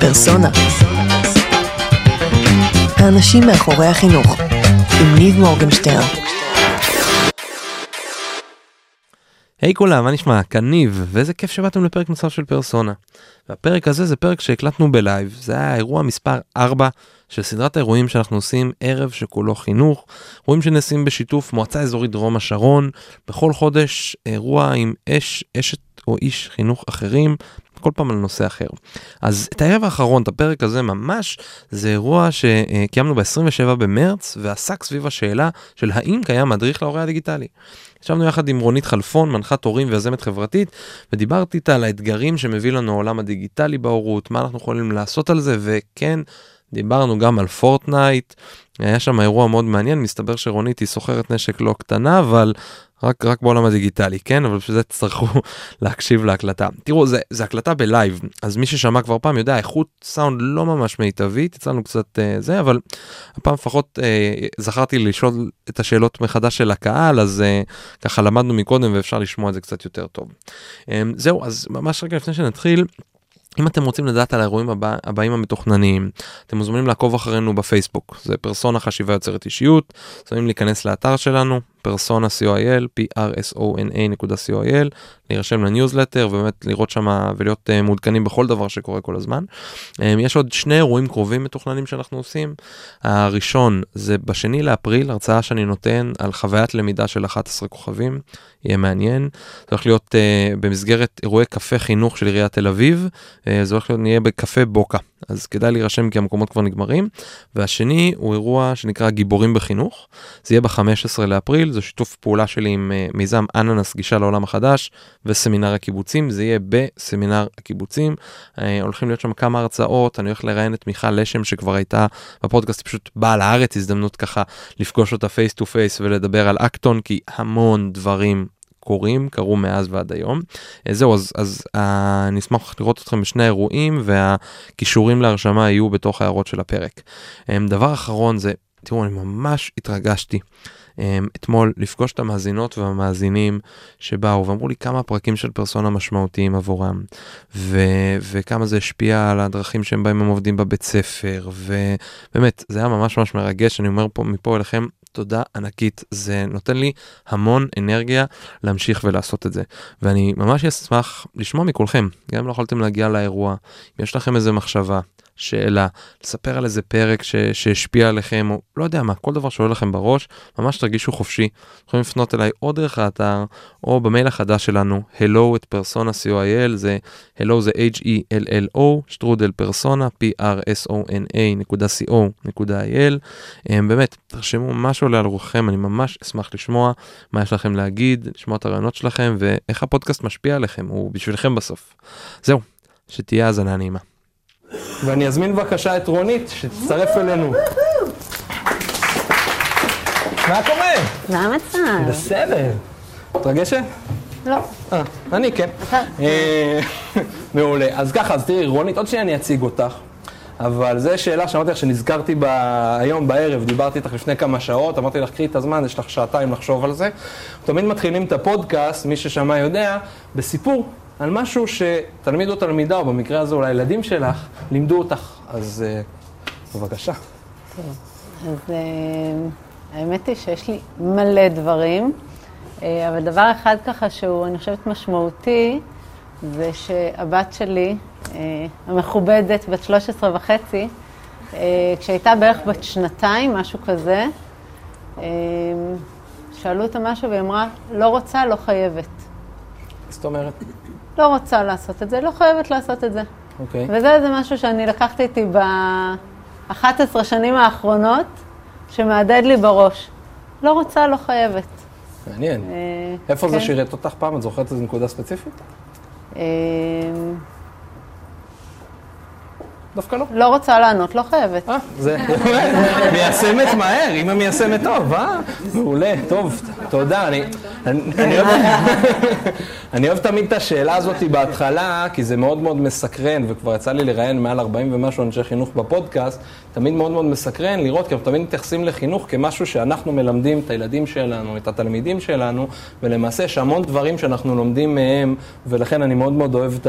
פרסונה. האנשים מאחורי החינוך, עם ניב מורגנשטרן. היי hey כולם, מה נשמע? כאן ניב, ואיזה כיף שבאתם לפרק נוסף של פרסונה. והפרק הזה זה פרק שהקלטנו בלייב, זה היה אירוע מספר 4 של סדרת האירועים שאנחנו עושים ערב שכולו חינוך, אירועים שנעשים בשיתוף מועצה אזורית דרום השרון, בכל חודש אירוע עם אש, אשת או איש חינוך אחרים, כל פעם על נושא אחר. אז את הערב האחרון, את הפרק הזה ממש, זה אירוע שקיימנו ב-27 במרץ, ועסק סביב השאלה של האם קיים מדריך להורה הדיגיטלי. ישבנו יחד עם רונית חלפון, מנחת הורים ויזמת חברתית, ודיברתי איתה על האתגרים שמביא לנו העולם הדיגיטלי בהורות, מה אנחנו יכולים לעשות על זה, וכן, דיברנו גם על פורטנייט, היה שם אירוע מאוד מעניין, מסתבר שרונית היא סוחרת נשק לא קטנה, אבל רק, רק בעולם הדיגיטלי, כן? אבל בשביל זה תצטרכו להקשיב להקלטה. תראו, זה, זה הקלטה בלייב, אז מי ששמע כבר פעם יודע, איכות סאונד לא ממש מיטבית, יצא לנו קצת אה, זה, אבל הפעם לפחות אה, זכרתי לשאול את השאלות מחדש של הקהל, אז אה, ככה למדנו מקודם ואפשר לשמוע את זה קצת יותר טוב. אמ, זהו, אז ממש רגע לפני שנתחיל, אם אתם רוצים לדעת על האירועים הבא, הבאים המתוכננים, אתם מוזמנים לעקוב אחרינו בפייסבוק, זה פרסונה חשיבה יוצרת אישיות, מוזמנים להיכנס לאתר שלנו, פרסונה co.il, p-r-s-o-n-a.co.il, להירשם לניוזלטר ובאמת לראות שם ולהיות אה, מעודכנים בכל דבר שקורה כל הזמן. אמ, יש עוד שני אירועים קרובים מתוכננים שאנחנו עושים. הראשון זה בשני לאפריל, הרצאה שאני נותן על חוויית למידה של 11 כוכבים, יהיה מעניין. זה הולך להיות אה, במסגרת אירועי קפה חינוך של עיריית תל אביב, אה, זה הולך להיות, נהיה בקפה בוקה. אז כדאי להירשם כי המקומות כבר נגמרים. והשני הוא אירוע שנקרא גיבורים בחינוך, זה יהיה ב-15 לאפריל, זה שיתוף פעולה שלי עם אה, מיזם אננס גישה לעולם החדש וסמינר הקיבוצים, זה יהיה בסמינר הקיבוצים. אה, הולכים להיות שם כמה הרצאות, אני הולך לראיין את מיכל לשם שכבר הייתה בפודקאסט, היא פשוט באה לארץ, הזדמנות ככה לפגוש אותה face to face ולדבר על Acton, כי המון דברים קורים, קרו מאז ועד היום. זהו, אז, אז uh, אני אשמח לראות אתכם בשני האירועים והכישורים להרשמה יהיו בתוך ההערות של הפרק. Um, דבר אחרון זה, תראו, אני ממש התרגשתי. אתמול לפגוש את המאזינות והמאזינים שבאו ואמרו לי כמה פרקים של פרסונה משמעותיים עבורם ו- וכמה זה השפיע על הדרכים שהם בהם הם עובדים בבית ספר ובאמת זה היה ממש ממש מרגש אני אומר פה מפה אליכם תודה ענקית, זה נותן לי המון אנרגיה להמשיך ולעשות את זה. ואני ממש אשמח לשמוע מכולכם, גם אם לא יכולתם להגיע לאירוע, אם יש לכם איזה מחשבה, שאלה, לספר על איזה פרק ש, שהשפיע עליכם, או לא יודע מה, כל דבר שעולה לכם בראש, ממש תרגישו חופשי. יכולים לפנות אליי או דרך האתר, או במייל החדש שלנו, hello את פרסונה co.il, זה hello זה h-e-l-l-o, שטרודל פרסונה, p-r-s-o-n-a נקודה co.il. באמת, תרשמו מה שעולה על רוחכם, אני ממש אשמח לשמוע מה יש לכם להגיד, לשמוע את הרעיונות שלכם, ואיך הפודקאסט משפיע עליכם, הוא בשבילכם בסוף. זהו, שתהיה האזנה נעימה. ואני אזמין בבקשה את רונית, שתצטרף אלינו. מה קורה? מה המצב? בסדר. מתרגשת? לא. אה, אני כן. אה, מעולה. אז ככה, אז תראי, רונית, עוד שניה אני אציג אותך. אבל זו שאלה שאמרתי לך שנזכרתי בה היום בערב, דיברתי איתך לפני כמה שעות, אמרתי לך, קחי את הזמן, יש לך שעתיים לחשוב על זה. תמיד מתחילים את הפודקאסט, מי ששמע יודע, בסיפור על משהו שתלמיד או תלמידה, או במקרה הזה אולי הילדים שלך, לימדו אותך. אז uh, בבקשה. טוב, אז uh, האמת היא שיש לי מלא דברים, uh, אבל דבר אחד ככה שהוא, אני חושבת, משמעותי, זה שהבת שלי, uh, המכובדת, בת 13 וחצי, uh, כשהייתה בערך בת שנתיים, משהו כזה, uh, שאלו אותה משהו והיא אמרה, לא רוצה, לא חייבת. זאת אומרת? לא רוצה לעשות את זה, לא חייבת לעשות את זה. אוקיי. וזה איזה משהו שאני לקחתי איתי ב-11 שנים האחרונות, שמהדהד לי בראש. לא רוצה, לא חייבת. מעניין. אה, איפה זה כן. שירת אותך פעם? את זוכרת איזו נקודה ספציפית? אה, דווקא לא. לא רוצה לענות, לא חייבת. אה, זה מיישמת מהר, אימא מיישמת טוב, אה? מעולה, טוב, תודה, אני אני- אוהב... תמיד את השאלה הזאת בהתחלה, כי זה מאוד מאוד מסקרן, וכבר יצא לי לראיין מעל 40 ומשהו אנשי חינוך בפודקאסט, תמיד מאוד מאוד מסקרן לראות, כי אנחנו תמיד מתייחסים לחינוך כמשהו שאנחנו מלמדים את הילדים שלנו, את התלמידים שלנו, ולמעשה יש המון דברים שאנחנו לומדים מהם, ולכן אני מאוד מאוד אוהב את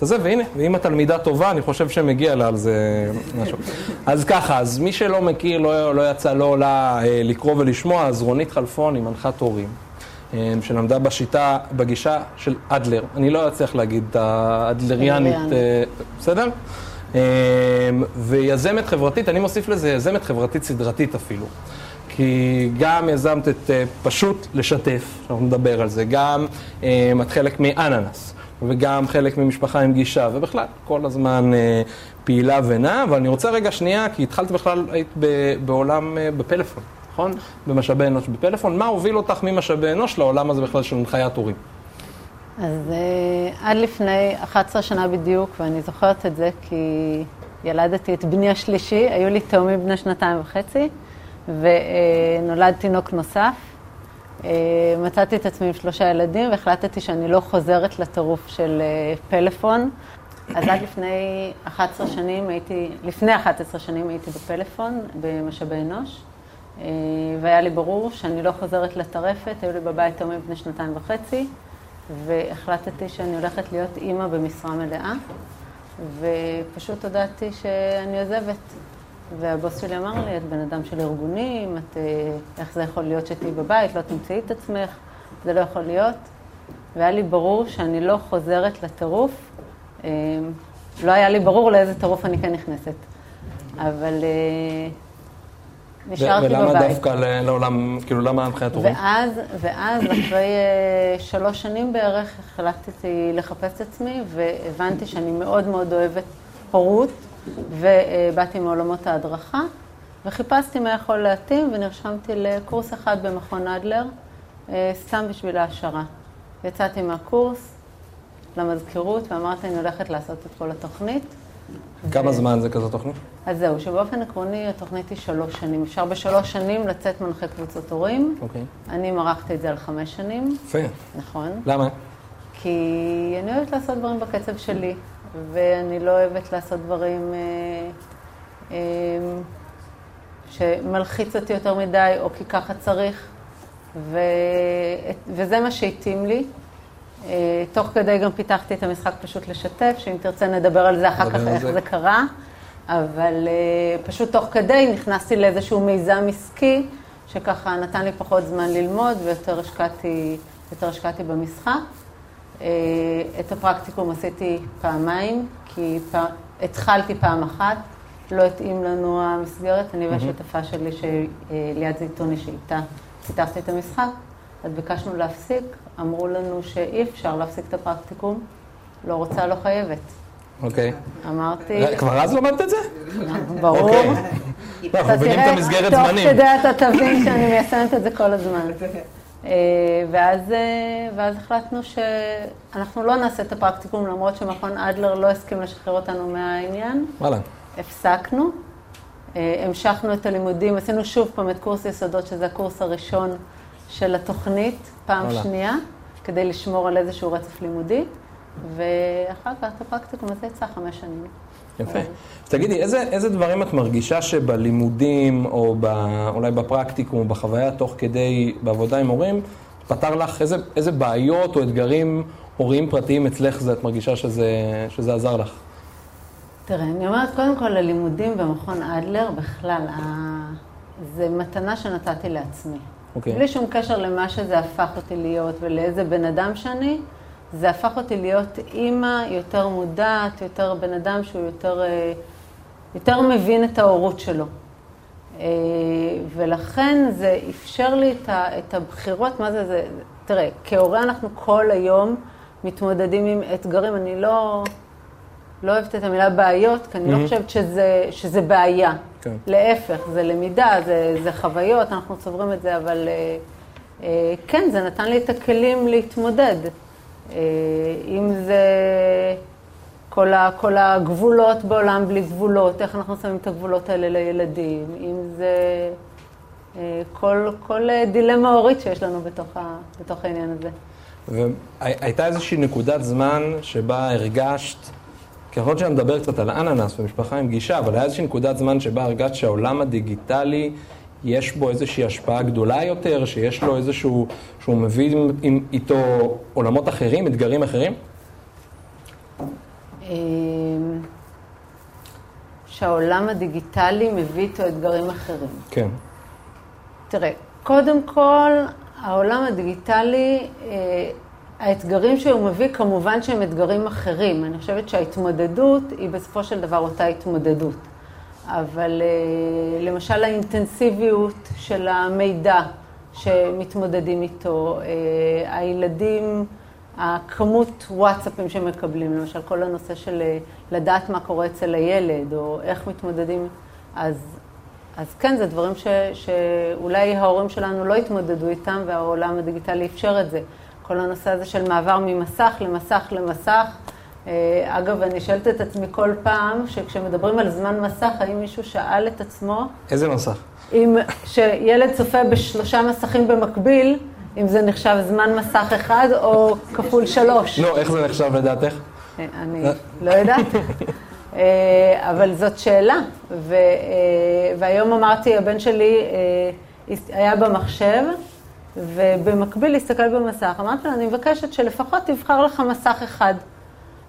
זה, והנה, ואם התלמידה טובה, אני חושב שמגיע לה על זה משהו. אז ככה, אז מי שלא מכיר, לא, לא יצא, לא עולה אה, לקרוא ולשמוע, אז רונית חלפון היא מנחת הורים. אה, שלמדה בשיטה, בגישה של אדלר. אני לא אצליח להגיד את האדלריאנית, אדלריאנית. אה, בסדר? אה, ויזמת חברתית, אני מוסיף לזה יזמת חברתית סדרתית אפילו. כי גם יזמת את פשוט לשתף, אנחנו נדבר על זה, גם את חלק מאננס, וגם חלק ממשפחה עם גישה, ובכלל, כל הזמן פעילה ונעה, אבל אני רוצה רגע שנייה, כי התחלת בכלל, היית בעולם בפלאפון, נכון? במשאבי אנוש בפלאפון. מה הוביל אותך ממשאבי אנוש לעולם הזה בכלל של הנחיית הורים? אז uh, עד לפני 11 שנה בדיוק, ואני זוכרת את זה כי ילדתי את בני השלישי, היו לי תאומים בני שנתיים וחצי, ונולד תינוק נוסף. Uh, מצאתי את עצמי עם שלושה ילדים והחלטתי שאני לא חוזרת לטירוף של uh, פלאפון. אז עד לפני 11 שנים הייתי, לפני 11 שנים הייתי בפלאפון, במשאבי אנוש, אה, והיה לי ברור שאני לא חוזרת לטרפת, היו לי בבית תאומים בני שנתיים וחצי, והחלטתי שאני הולכת להיות אימא במשרה מלאה, ופשוט הודעתי שאני עוזבת. והבוס שלי אמר לי, את בן אדם של ארגונים, את, אה, איך זה יכול להיות שתהיי בבית, לא תמצאי את עצמך, זה לא יכול להיות. והיה לי ברור שאני לא חוזרת לטירוף. אה, לא היה לי ברור לאיזה טירוף אני כן נכנסת. אבל אה, נשארתי בבית. ולמה דווקא לעולם, כאילו למה הנחיית הורים? ואז, ואז אחרי אה, שלוש שנים בערך החלטתי לחפש את עצמי והבנתי שאני מאוד מאוד אוהבת הורות ובאתי מעולמות ההדרכה וחיפשתי מה יכול להתאים ונרשמתי לקורס אחד במכון אדלר, אה, סתם בשביל ההשערה. יצאתי מהקורס למזכירות ואמרתי אני הולכת לעשות את כל התוכנית. כמה זמן זה כזאת תוכנית? אז זהו, שבאופן עקרוני התוכנית היא שלוש שנים. אפשר בשלוש שנים לצאת מנחה קבוצות הורים. אוקיי. אני מרחתי את זה על חמש שנים, יפה. נכון? למה? כי אני אוהבת לעשות דברים בקצב שלי, ואני לא אוהבת לעשות דברים אה, אה, שמלחיץ אותי יותר מדי, או כי ככה צריך, ו, וזה מה שהתאים לי. אה, תוך כדי גם פיתחתי את המשחק פשוט לשתף, שאם תרצה נדבר על זה אחר כך, איך זה. זה קרה. אבל אה, פשוט תוך כדי נכנסתי לאיזשהו מיזם עסקי, שככה נתן לי פחות זמן ללמוד ויותר השקעתי, יותר השקעתי במשחק. אה, את הפרקטיקום עשיתי פעמיים, כי פע... התחלתי פעם אחת, לא התאים לנו המסגרת, אני והשותפה שלי, שליד זיתוני, שאיתה פיתחתי את המשחק, אז ביקשנו להפסיק, אמרו לנו שאי אפשר להפסיק את הפרקטיקום, לא רוצה, לא חייבת. אוקיי. אמרתי, כבר אז למדת את זה? ברור. אוקיי. אנחנו מבינים את המסגרת תוך זמנים. כדי אתה תבין שאני מיישמת את זה כל הזמן. אה, ואז, אה, ואז החלטנו שאנחנו לא נעשה את הפרקטיקום, למרות שמכון אדלר לא הסכים לשחרר אותנו מהעניין. וואלה. הפסקנו, אה, המשכנו את הלימודים, עשינו שוב פעם את קורס יסודות, שזה הקורס הראשון של התוכנית, פעם וואלה. שנייה, כדי לשמור על איזשהו רצף לימודי, ואחר כך את הפרקטיקום הזה יצא חמש שנים. יפה. אז תגידי, איזה, איזה דברים את מרגישה שבלימודים, או ב, אולי בפרקטיקום, או בחוויה תוך כדי, בעבודה עם הורים, פתר לך איזה, איזה בעיות או אתגרים הוריים פרטיים אצלך זה, את מרגישה שזה, שזה עזר לך? תראה, אני אומרת, קודם כל, הלימודים במכון אדלר, בכלל, ה- זה מתנה שנתתי לעצמי. אוקיי. בלי שום קשר למה שזה הפך אותי להיות ולאיזה בן אדם שאני, זה הפך אותי להיות אימא יותר מודעת, יותר בן אדם שהוא יותר, אה, יותר מבין את ההורות שלו. אה, ולכן זה אפשר לי את, את הבחירות, מה זה, זה, תראה, כהורה אנחנו כל היום מתמודדים עם אתגרים, אני לא, לא אוהבת את המילה בעיות, כי אני לא חושבת שזה, שזה בעיה. כן. להפך, זה למידה, זה, זה חוויות, אנחנו צוברים את זה, אבל אה, אה, כן, זה נתן לי את הכלים להתמודד. אה, אם זה כל, ה, כל הגבולות בעולם בלי גבולות, איך אנחנו שמים את הגבולות האלה לילדים, אם זה אה, כל, כל אה, דילמה הורית שיש לנו בתוך, ה, בתוך העניין הזה. והייתה איזושהי נקודת זמן שבה הרגשת, כי יכול להיות שאני מדבר קצת על אננס ומשפחה עם גישה, אבל היה איזושהי נקודת זמן שבה הרגשת שהעולם הדיגיטלי, יש בו איזושהי השפעה גדולה יותר, שיש לו איזשהו, שהוא מביא עם, איתו עולמות אחרים, אתגרים אחרים? אמ, שהעולם הדיגיטלי מביא איתו אתגרים אחרים. כן. תראה, קודם כל, העולם הדיגיטלי, אה, האתגרים שהוא מביא, כמובן שהם אתגרים אחרים. אני חושבת שההתמודדות היא בסופו של דבר אותה התמודדות. אבל אה, למשל האינטנסיביות של המידע שמתמודדים איתו, אה, הילדים, הכמות וואטסאפים שמקבלים, למשל כל הנושא של לדעת מה קורה אצל הילד, או איך מתמודדים, אז אז כן, זה דברים ש, שאולי ההורים שלנו לא התמודדו איתם, והעולם הדיגיטלי אפשר את זה. כל הנושא הזה של מעבר ממסך למסך למסך. אה, אגב, אני שואלת את עצמי כל פעם, שכשמדברים על זמן מסך, האם מישהו שאל את עצמו... איזה מסך? אם שילד צופה בשלושה מסכים במקביל, אם זה נחשב זמן מסך אחד או כפול שלוש. נו, איך זה נחשב לדעתך? אה, אני לא יודעת. אה, אבל זאת שאלה. ו, והיום אמרתי, הבן שלי היה במחשב, ובמקביל להסתכל במסך. אמרתי לו, אני מבקשת שלפחות תבחר לך מסך אחד.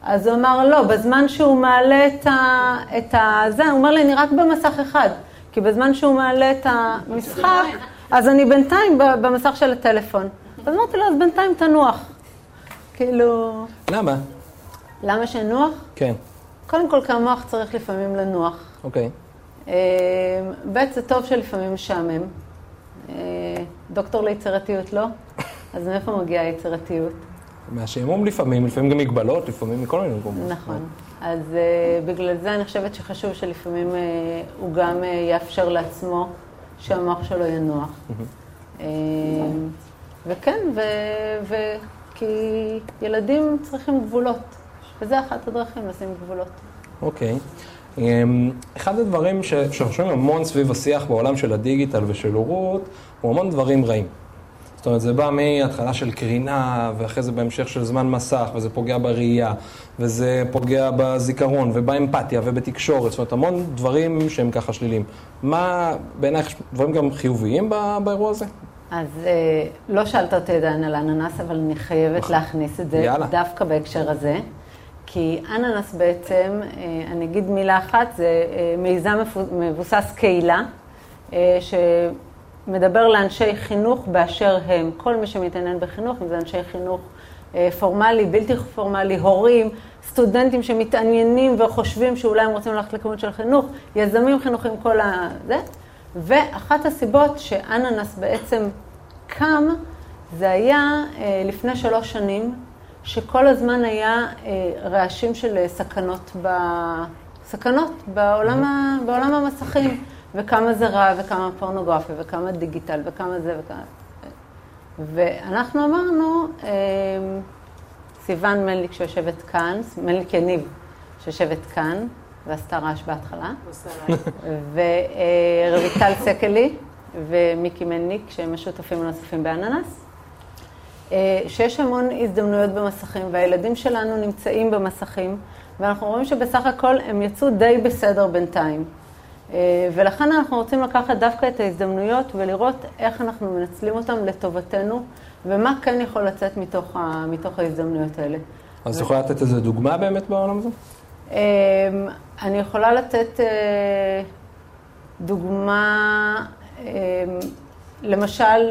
אז הוא אמר, לא, בזמן שהוא מעלה את ה... את ה זה, הוא אומר לי, אני רק במסך אחד. כי בזמן שהוא מעלה את המשחק, אז אני בינתיים במסך של הטלפון. אז אמרתי לו, אז בינתיים תנוח. כאילו... למה? למה שנוח? כן. קודם כל, כי המוח צריך לפעמים לנוח. אוקיי. אה, ב', זה טוב שלפעמים משעמם. דוקטור ליצירתיות לא? אז מאיפה מגיעה היצירתיות? מהשעמום לפעמים, לפעמים גם מגבלות, לפעמים מכל מיני מקומות. נכון. אז uh, בגלל זה אני חושבת שחשוב שלפעמים uh, הוא גם uh, יאפשר לעצמו שהמוח שלו ינוח. uh, וכן, ו, ו, כי ילדים צריכים גבולות. וזה אחת הדרכים לשים גבולות. אוקיי. Okay. אמ, אחד הדברים שאנחנו שומעים המון סביב השיח בעולם של הדיגיטל ושל הורות, הוא המון דברים רעים. זאת אומרת, זה בא מהתחלה של קרינה, ואחרי זה בהמשך של זמן מסך, וזה פוגע בראייה, וזה פוגע בזיכרון, ובאמפתיה, ובתקשורת, זאת אומרת, המון דברים שהם ככה שליליים. מה בעינייך דברים גם חיוביים באירוע הזה? אז אה, לא שאלת אותי עדיין על האננס, אבל אני חייבת נכון. להכניס את זה, יאללה. דווקא בהקשר הזה. כי אננס בעצם, אה, אני אגיד מילה אחת, זה אה, מיזם מבוסס קהילה, אה, שמדבר לאנשי חינוך באשר הם. כל מי שמתעניין בחינוך, אם זה אנשי חינוך פורמלי, בלתי פורמלי, הורים, סטודנטים שמתעניינים וחושבים שאולי הם רוצים ללכת לכיוון של חינוך, יזמים חינוכיים, כל ה... זה. ואחת הסיבות שאננס בעצם קם, זה היה לפני שלוש שנים, שכל הזמן היה אה, רעשים של אה, סכנות, ב... סכנות בעולם, ה... בעולם המסכים, וכמה זה רע, וכמה פורנוגרפיה, וכמה דיגיטל, וכמה זה, וכמה... ואנחנו אמרנו, אה, סיוון מליק שיושבת כאן, מליק יניב שיושבת כאן, ועשתה רעש בהתחלה, ורויטל סקלי ומיקי מלניק, שהם השותפים הנוספים באננס. אה, שיש המון הזדמנויות במסכים, והילדים שלנו נמצאים במסכים, ואנחנו רואים שבסך הכל הם יצאו די בסדר בינתיים. אה, ולכן אנחנו רוצים לקחת דווקא את ההזדמנויות ולראות איך אנחנו מנצלים אותם לטובתנו, ומה כן יכול לצאת מתוך, ה, מתוך ההזדמנויות האלה. אז את יכולה לתת איזה דוגמה באמת בעולם הזה? אה, אני יכולה לתת דוגמה, למשל,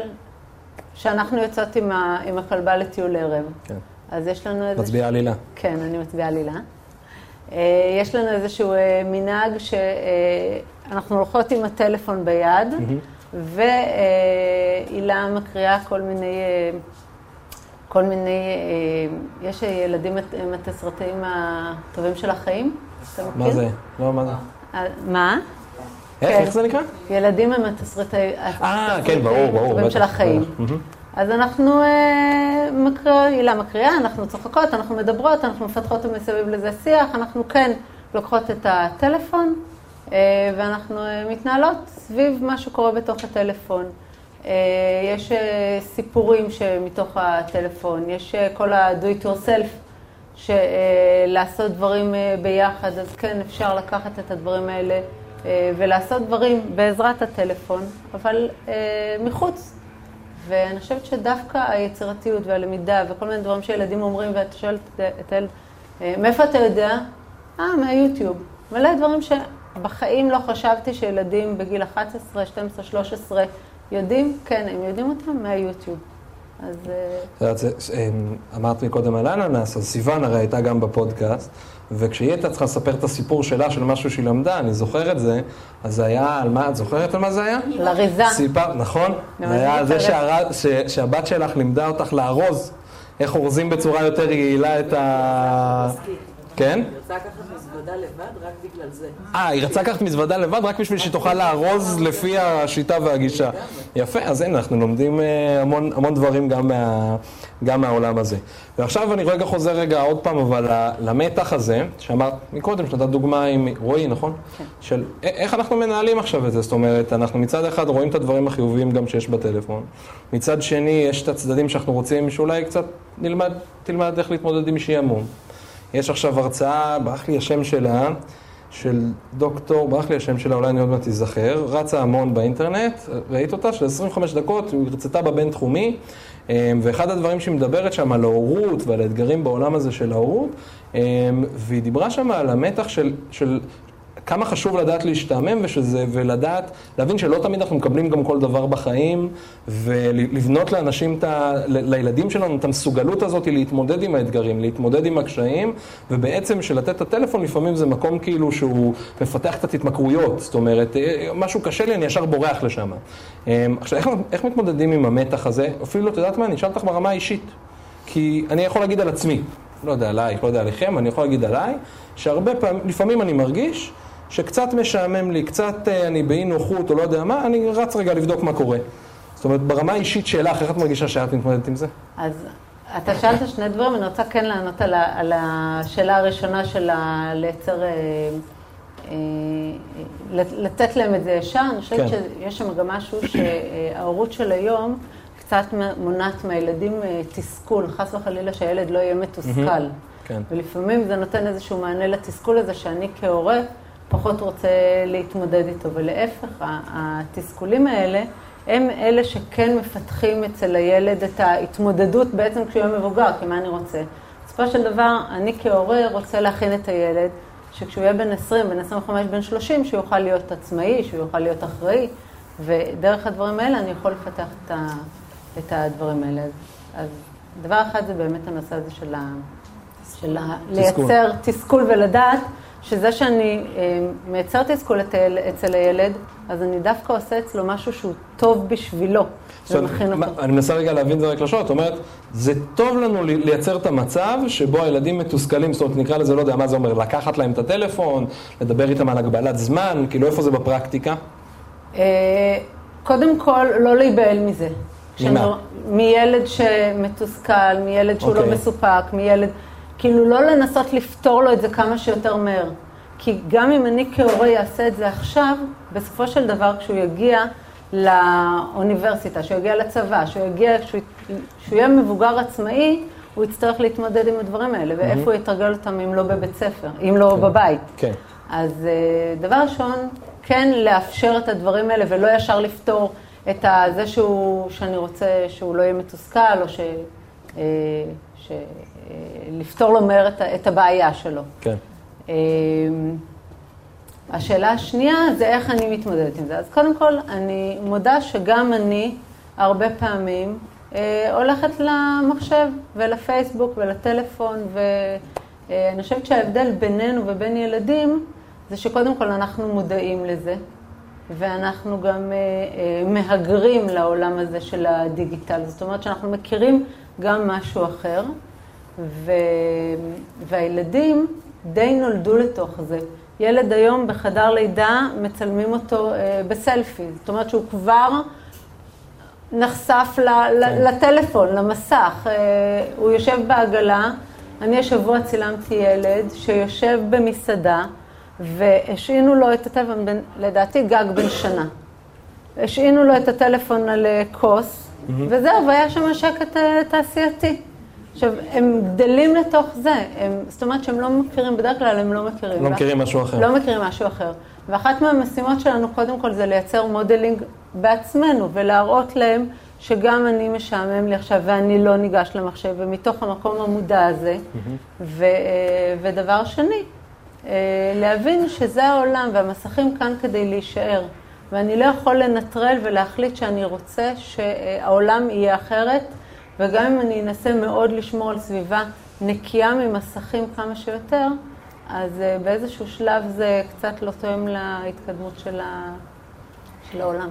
שאנחנו יוצאות עם, ה, עם הכלבה לטיול ערב. כן. אז יש לנו איזה... מצביעה עלילה. כן, אני מצביעה עלילה. אה, יש לנו איזשהו אה, מנהג שאנחנו הולכות עם הטלפון ביד, והילה מקריאה כל מיני, כל מיני, יש ילדים עם התסרטאים הטובים של החיים. מה זה? לא, מה זה? מה? איך, כן. איך זה נקרא? ילדים הם התסריטאים אה, כן, ברור, ברור. של החיים. אז אנחנו אה, הילה מקריאה, אנחנו צוחקות, אנחנו מדברות, אנחנו מפתחות מסביב לזה שיח, אנחנו כן לוקחות את הטלפון, אה, ואנחנו אה, מתנהלות סביב מה שקורה בתוך הטלפון. יש סיפורים שמתוך הטלפון, יש כל ה-do it yourself, שלעשות דברים ביחד, אז כן, אפשר לקחת את הדברים האלה ולעשות דברים בעזרת הטלפון, אבל אה, מחוץ. ואני חושבת שדווקא היצירתיות והלמידה וכל מיני דברים שילדים אומרים, ואתה שואל את הילד, אה, מאיפה אתה יודע? אה, מהיוטיוב. מלא דברים שבחיים לא חשבתי שילדים בגיל 11, 12, 13 יודעים, כן, הם יודעים אותם מהיוטיוב. אז אה, אמ, אמרת לי קודם על אננס, אז סיוון הרי הייתה גם בפודקאסט, וכשהיא הייתה צריכה לספר את הסיפור שלה, של משהו שהיא למדה, אני זוכר את זה, אז זה היה על מה, את זוכרת על מה זה היה? לאריזה. סיפר, נכון? זה אני היה על זה שהבת שלך לימדה אותך לארוז, איך אורזים בצורה יותר יעילה את ה... כן? מזוודה לבד רק בגלל זה. אה, היא רצה לקחת מזוודה לבד רק בשביל שהיא תוכל לארוז לפי השיטה והגישה. יפה, אז הנה, אנחנו לומדים אה, המון, המון דברים גם, מה, גם מהעולם הזה. ועכשיו אני רגע חוזר רגע עוד פעם, אבל למתח הזה, שאמרת מקודם, שנתת דוגמה עם רועי, נכון? כן. של איך אנחנו מנהלים עכשיו את זה, זאת אומרת, אנחנו מצד אחד רואים את הדברים החיוביים גם שיש בטלפון, מצד שני יש את הצדדים שאנחנו רוצים שאולי קצת נלמד, תלמד איך להתמודד עם שעמום. יש עכשיו הרצאה, ברח לי השם שלה, של דוקטור, ברח לי השם שלה, אולי אני עוד מעט אזכר, רצה המון באינטרנט, ראית אותה? של 25 דקות, היא הרצתה בבינתחומי, אה, ואחד הדברים שהיא מדברת שם על ההורות ועל האתגרים בעולם הזה של ההורות, אה, והיא דיברה שם על המתח של, של כמה חשוב לדעת להשתעמם ושזה, ולדעת, להבין שלא תמיד אנחנו מקבלים גם כל דבר בחיים, ולבנות לאנשים, ל- לילדים שלנו את המסוגלות הזאת להתמודד עם האתגרים, להתמודד עם הקשיים, ובעצם שלתת את הטלפון לפעמים זה מקום כאילו שהוא מפתח קצת התמכרויות, זאת אומרת, אה, משהו קשה לי, אני ישר בורח לשם. אה, עכשיו, איך, איך מתמודדים עם המתח הזה? אפילו, את יודעת מה, אני אשאל אותך ברמה האישית. כי אני יכול להגיד על עצמי, לא יודע עלייך, לא יודע עליכם, אני יכול להגיד עליי, שהרבה פעמים, לפעמים אני מרגיש שקצת משעמם לי, קצת אה, אני באי נוחות או לא יודע מה, אני רץ רגע לבדוק מה קורה. זאת אומרת, ברמה האישית שלך, איך את מרגישה שאת מתמודדת עם זה? אז אתה שאלת שני דברים, אני רוצה כן לענות על, ה, על השאלה הראשונה של ה- לייצר, אה, אה, לת- לתת להם את זה ישר. אני חושבת כן. שיש שם גם משהו שההורות של היום קצת מונעת מהילדים אה, תסכול, חס וחלילה שהילד לא יהיה מתוסכל. כן. ולפעמים זה נותן איזשהו מענה לתסכול הזה שאני כהורה פחות רוצה להתמודד איתו, ולהפך, התסכולים האלה הם אלה שכן מפתחים אצל הילד את ההתמודדות בעצם כשהוא יהיה מבוגר, כי מה אני רוצה? בסופו של דבר, אני כהורה רוצה להכין את הילד, שכשהוא יהיה בן 20, בן 25, בן 30, שהוא יוכל להיות עצמאי, שהוא יוכל להיות אחראי, ודרך הדברים האלה אני יכול לפתח את, ה, את הדברים האלה. אז, אז דבר אחד זה באמת הנושא הזה של, ה, של ה, תסכול. לייצר תסכול ולדעת שזה שאני אה, מייצר תסכול אצל הילד, אז אני דווקא עושה אצלו משהו שהוא טוב בשבילו, ומכין אותו. אני מנסה רגע להבין את זה רק לשון, את אומרת, זה טוב לנו לי- לייצר את המצב שבו הילדים מתוסכלים, זאת אומרת, נקרא לזה, לא יודע מה זה אומר, לקחת להם את הטלפון, לדבר איתם על הגבלת זמן, כאילו איפה זה בפרקטיקה? אה, קודם כל, לא להיבהל מזה. ממה? מילד שמתוסכל, מילד שהוא לא אוקיי. מסופק, מילד... כאילו, לא לנסות לפתור לו את זה כמה שיותר מהר. כי גם אם אני כהורה אעשה את זה עכשיו, בסופו של דבר, כשהוא יגיע לאוניברסיטה, שהוא יגיע לצבא, שהוא יגיע, כשהוא כשהוא יהיה מבוגר עצמאי, הוא יצטרך להתמודד עם הדברים האלה, ואיפה הוא יתרגל אותם אם לא בבית ספר, אם לא בבית. כן. אז אה, דבר ראשון, כן לאפשר את הדברים האלה ולא ישר לפתור את זה שהוא, שאני רוצה שהוא לא יהיה מתוסכל, או ש... אה, ש... אה, לפתור לו מהר את, את הבעיה שלו. כן. אה, השאלה השנייה זה איך אני מתמודדת עם זה. אז קודם כל, אני מודה שגם אני הרבה פעמים אה, הולכת למחשב ולפייסבוק ולטלפון, ואני חושבת שההבדל בינינו ובין ילדים זה שקודם כל אנחנו מודעים לזה, ואנחנו גם אה, אה, מהגרים לעולם הזה של הדיגיטל. זאת אומרת שאנחנו מכירים גם משהו אחר, ו... והילדים די נולדו לתוך זה. ילד היום בחדר לידה, מצלמים אותו אה, בסלפי. זאת אומרת שהוא כבר נחשף ל... ל... לטלפון, למסך. אה, הוא יושב בעגלה. אני השבוע צילמתי ילד שיושב במסעדה, והשעינו לו את הטלפון, לדעתי גג בן שנה. השעינו לו את הטלפון על אה, כוס, וזהו, והיה שם שקט אה, תעשייתי. עכשיו, הם גדלים לתוך זה, הם, זאת אומרת שהם לא מכירים, בדרך כלל הם לא מכירים. לא מכירים משהו אחר. לא מכירים משהו אחר. ואחת מהמשימות שלנו, קודם כל, זה לייצר modeling בעצמנו, ולהראות להם שגם אני משעמם לי עכשיו, ואני לא ניגש למחשב, ומתוך המקום המודע הזה. ו, אה, ודבר שני, אה, להבין שזה העולם, והמסכים כאן כדי להישאר. ואני לא יכול לנטרל ולהחליט שאני רוצה שהעולם יהיה אחרת, וגם אם אני אנסה מאוד לשמור על סביבה נקייה ממסכים כמה שיותר, אז אה, באיזשהו שלב זה קצת לא תואם להתקדמות של, ה... של העולם.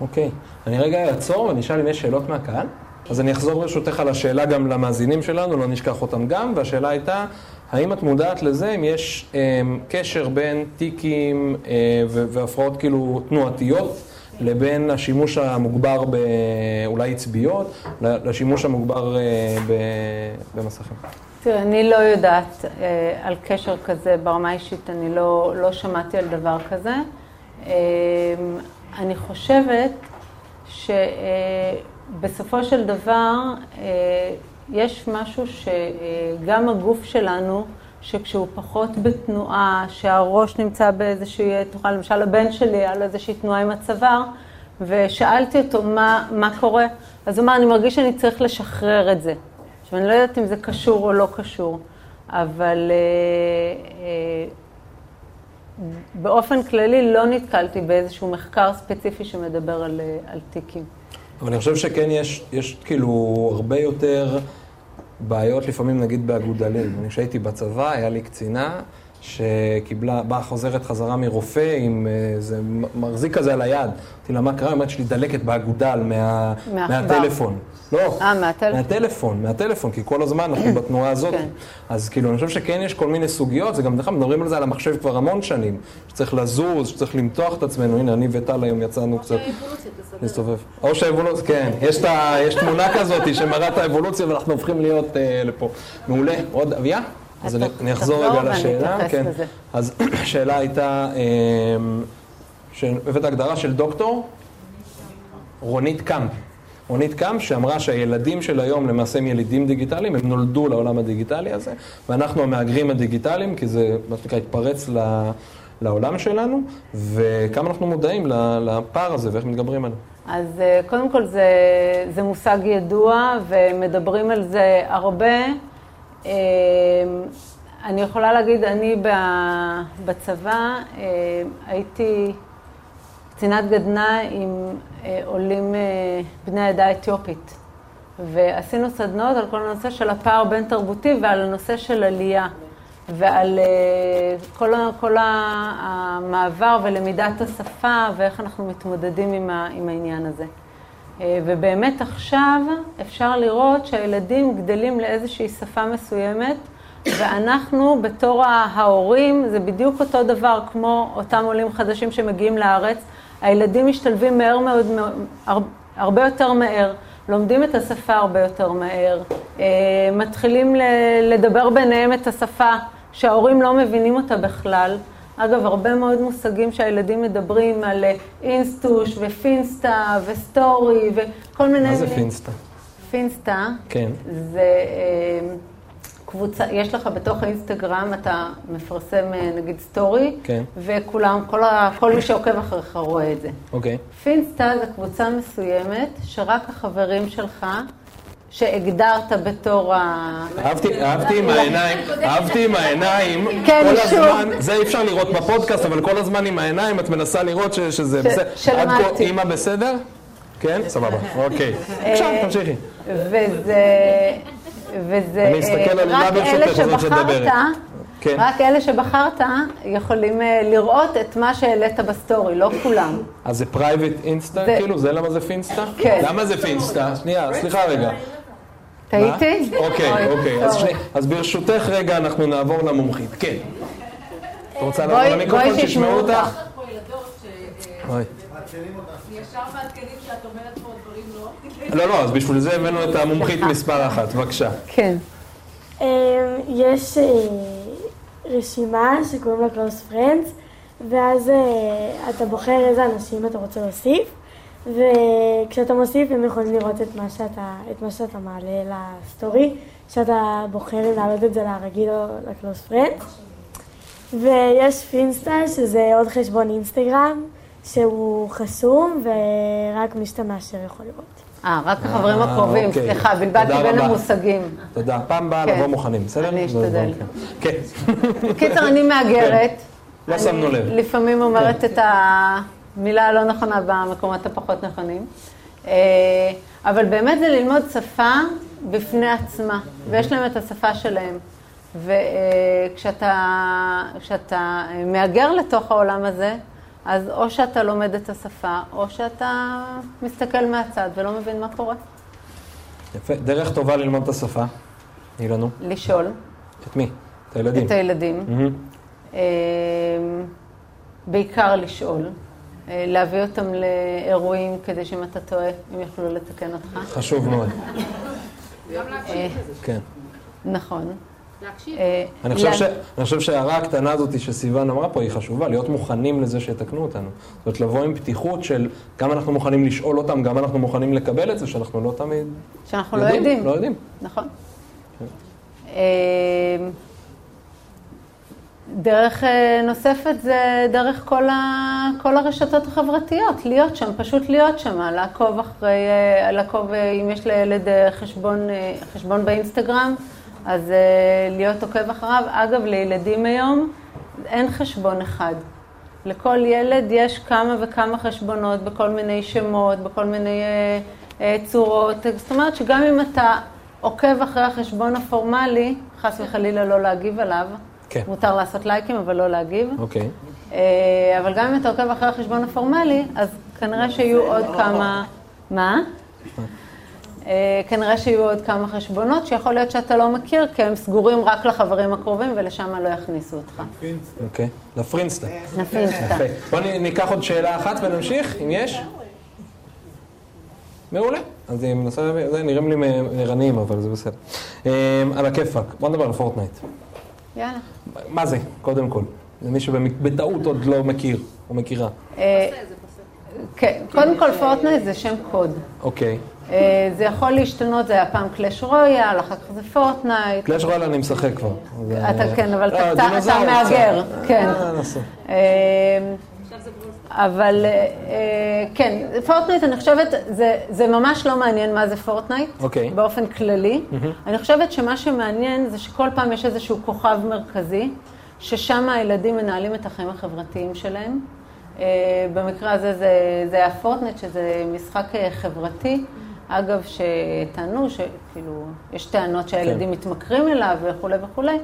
אוקיי. אני רגע אעצור ואני אשאל אם יש שאלות מהקהל. אז אני אחזור ברשותך על השאלה גם למאזינים שלנו, לא נשכח אותם גם, והשאלה הייתה, האם את מודעת לזה אם יש אה, קשר בין טיקים אה, והפרעות כאילו תנועתיות לבין השימוש המוגבר באולי עצביות, לשימוש המוגבר אה, במסכים? תראה, אני לא יודעת אה, על קשר כזה ברמה האישית, אני לא, לא שמעתי על דבר כזה. אה, אני חושבת שבסופו של דבר יש משהו שגם הגוף שלנו, שכשהוא פחות בתנועה, שהראש נמצא באיזושהי תנועה, למשל הבן שלי לו איזושהי תנועה עם הצוואר, ושאלתי אותו מה, מה קורה, אז הוא אמר, אני מרגיש שאני צריך לשחרר את זה. עכשיו, אני לא יודעת אם זה קשור או לא קשור, אבל אה, אה, באופן כללי לא נתקלתי באיזשהו מחקר ספציפי שמדבר על, אה, על תיקים. אבל אני חושב שכן יש, יש כאילו הרבה יותר בעיות לפעמים נגיד באגודלים. אני כשהייתי בצבא, היה לי קצינה שקיבלה, באה חוזרת חזרה מרופא עם איזה מחזיק כזה על היד. אמרתי לה, מה קרה? היא אומרת שיש לי דלקת באגודל מה. מהטלפון. לא, אה, מהטלפון? מהטלפון, מהטלפון, כי כל הזמן אנחנו בתנועה הזאת. כן. אז כאילו, אני חושב שכן יש כל מיני סוגיות, זה גם, דרך אגב, מדברים על זה על המחשב כבר המון שנים, שצריך לזוז, שצריך למתוח את עצמנו, הנה, אני וטל היום יצאנו קצת להסתובב. או שהאבולוציה, כן, יש, ה, יש תמונה כזאת שמראה את האבולוציה ואנחנו הופכים להיות אה, לפה. מעולה. עוד, אביה? אז אני, אני אחזור רגע לשאלה. כן. לזה. אז השאלה הייתה, אה, שהבאת הגדרה של דוקטור רונית קאמפ. רונית קאמפ שאמרה שהילדים של היום למעשה הם ילידים דיגיטליים, הם נולדו לעולם הדיגיטלי הזה, ואנחנו המהגרים הדיגיטליים, כי זה מה שנקרא התפרץ ל- לעולם שלנו, וכמה אנחנו מודעים לפער הזה ואיך מתגברים עליו. אז אה, קודם כל זה, זה מושג ידוע ומדברים על זה הרבה. אה, אני יכולה להגיד, אני בצבא אה, הייתי קצינת גדנ"ע עם אה, עולים אה, בני העדה האתיופית. ועשינו סדנאות על כל הנושא של הפער בין תרבותי ועל הנושא של עלייה. ועל אה, כל, כל המעבר ולמידת השפה ואיך אנחנו מתמודדים עם, עם העניין הזה. אה, ובאמת עכשיו אפשר לראות שהילדים גדלים לאיזושהי שפה מסוימת, ואנחנו בתור ההורים, זה בדיוק אותו דבר כמו אותם עולים חדשים שמגיעים לארץ, הילדים משתלבים מהר מאוד, הר- הרבה יותר מהר, לומדים את השפה הרבה יותר מהר, אה, מתחילים לדבר ביניהם את השפה שההורים לא מבינים אותה בכלל. אגב, הרבה מאוד מושגים שהילדים מדברים על אה, אינסטוש ו finsta וסטורי וכל מיני... מה זה מילים. finsta? finsta כן. זה אה, קבוצה, יש לך בתוך האינסטגרם, אתה מפרסם אה, נגיד סטורי, כן. וכולם, כל, ה, כל מי שעוקב אחריך רואה את זה. אוקיי. finsta זה קבוצה מסוימת, שרק החברים שלך, שהגדרת בתור ה... אהבתי, אהבתי עם העיניים, אהבתי עם העיניים, כן, כל. הזמן, זה אי אפשר לראות בפודקאסט, אבל כל הזמן עם העיניים את מנסה לראות שזה בסדר. עד שלמדתי. כה אימא בסדר? כן? סבבה, אוקיי. עכשיו תמשיכי. וזה... אני אסתכל אה, על הילה רק ברשותך, זאת שתדברת. כן. רק אלה שבחרת יכולים אה, לראות את מה שהעלית בסטורי, לא כולם. אז זה private insta? זה- כאילו, זה למה זה finsta? כן. למה זה finsta? שנייה, סליחה רגע. טעיתי? אוקיי, אוקיי. אז ברשותך רגע אנחנו נעבור למומחית. כן. את רוצה לעבור בואי- למיקרופון בואי שישמעו אותך? אותך. פה ילדות ש... אוי. ישר מעדכנים שאת אומרת פה דברים לא. לא, לא, אז בשביל זה הבאנו את המומחית מספר אחת, בבקשה. כן. אמ, יש אה, רשימה שקוראים לה Close Friends, ואז אה, אתה בוחר איזה אנשים אתה רוצה להוסיף, וכשאתה מוסיף הם יכולים לראות את מה שאתה, את מה שאתה מעלה לסטורי, שאתה בוחר אם להעלות את זה לרגיל או ל close friend. ויש finsta, שזה עוד חשבון אינסטגרם, שהוא חסום, ורק מי שאתה מאשר יכול לראות. אה, רק החברים אה, הקרובים, אוקיי. סליחה, בלבלתי בין רבה. המושגים. תודה. פעם הבאה כן. לבוא מוכנים, בסדר? אני אשתדל. כן. קיצר, אני מהגרת. לא אני שמנו לב. לפעמים אומרת את המילה הלא נכונה במקומות הפחות נכונים. אה, אבל באמת זה ללמוד שפה בפני עצמה, ויש להם את השפה שלהם. וכשאתה כשאתה מהגר לתוך העולם הזה, אז או שאתה לומד את השפה, או שאתה מסתכל מהצד ולא מבין מה קורה. יפה. דרך טובה ללמוד את השפה. תני לנו. לשאול את מי? את הילדים. את הילדים. אה, בעיקר לשאול, אה, להביא אותם לאירועים כדי שאם אתה טועה, הם יוכלו לתקן אותך. חשוב מאוד. אה, כן. נכון. להקשיב. אה, אני חושב, לה- ש... אני חושב שההערה הקטנה הזאת שסיוון אמרה פה היא חשובה, להיות מוכנים לזה שיתקנו אותנו. זאת אומרת, לבוא עם פתיחות של גם אנחנו מוכנים לשאול אותם, גם אנחנו מוכנים לקבל את זה, שאנחנו לא תמיד שאנחנו לא יודעים. לא יודעים. נכון. אה, דרך אה, נוספת זה דרך כל, ה, כל הרשתות החברתיות, להיות שם, פשוט להיות שם, לעקוב אחרי, אה, לעקוב אה, אם יש לילד חשבון, חשבון באינסטגרם, אז להיות עוקב אחריו. אגב, לילדים היום אין חשבון אחד. לכל ילד יש כמה וכמה חשבונות בכל מיני שמות, בכל מיני צורות. זאת אומרת שגם אם אתה עוקב אחרי החשבון הפורמלי, חס וחלילה לא להגיב עליו, כן. מותר לעשות לייקים אבל לא להגיב, אוקיי. אה, אבל גם אם אתה עוקב אחרי החשבון הפורמלי, אז כנראה שיהיו עוד כמה... מה? אה, כנראה שיהיו עוד כמה חשבונות שיכול להיות שאתה לא מכיר, כי הם סגורים רק לחברים הקרובים ולשם לא יכניסו אותך. אוקיי. לפרינסטה. נפינסטה. יפה. בואו נ- ניקח עוד שאלה אחת ונמשיך, אם יש. מעולה. אז אני מנסה, זה נראים לי ערניים, אבל זה בסדר. אה, על הכיפאק. בואו נדבר על פורטנייט. יאללה. מה זה, קודם כל? למי שבטעות עוד לא מכיר או מכירה. אה, כן, קודם כל פורטנייט זה שם קוד. אוקיי. אה, זה יכול להשתנות, זה היה פעם קלאש רויאל, אחר כך זה פורטנייט. קלאש רויאל אני משחק כבר. אתה אה, כן, אבל לא, אתה- מהגר. כן. נסו. אה, אבל אה, כן, פורטנייט, אני חושבת, זה, זה ממש לא מעניין מה זה פורטנייט, אוקיי. באופן כללי. אני חושבת שמה שמעניין זה שכל פעם יש איזשהו כוכב מרכזי, ששם הילדים מנהלים את החיים החברתיים שלהם. אה, במקרה הזה זה, זה היה פורטנייט, שזה משחק חברתי. אגב, שטענו, שכאילו, יש טענות שהילדים כן. מתמכרים אליו וכולי וכולי.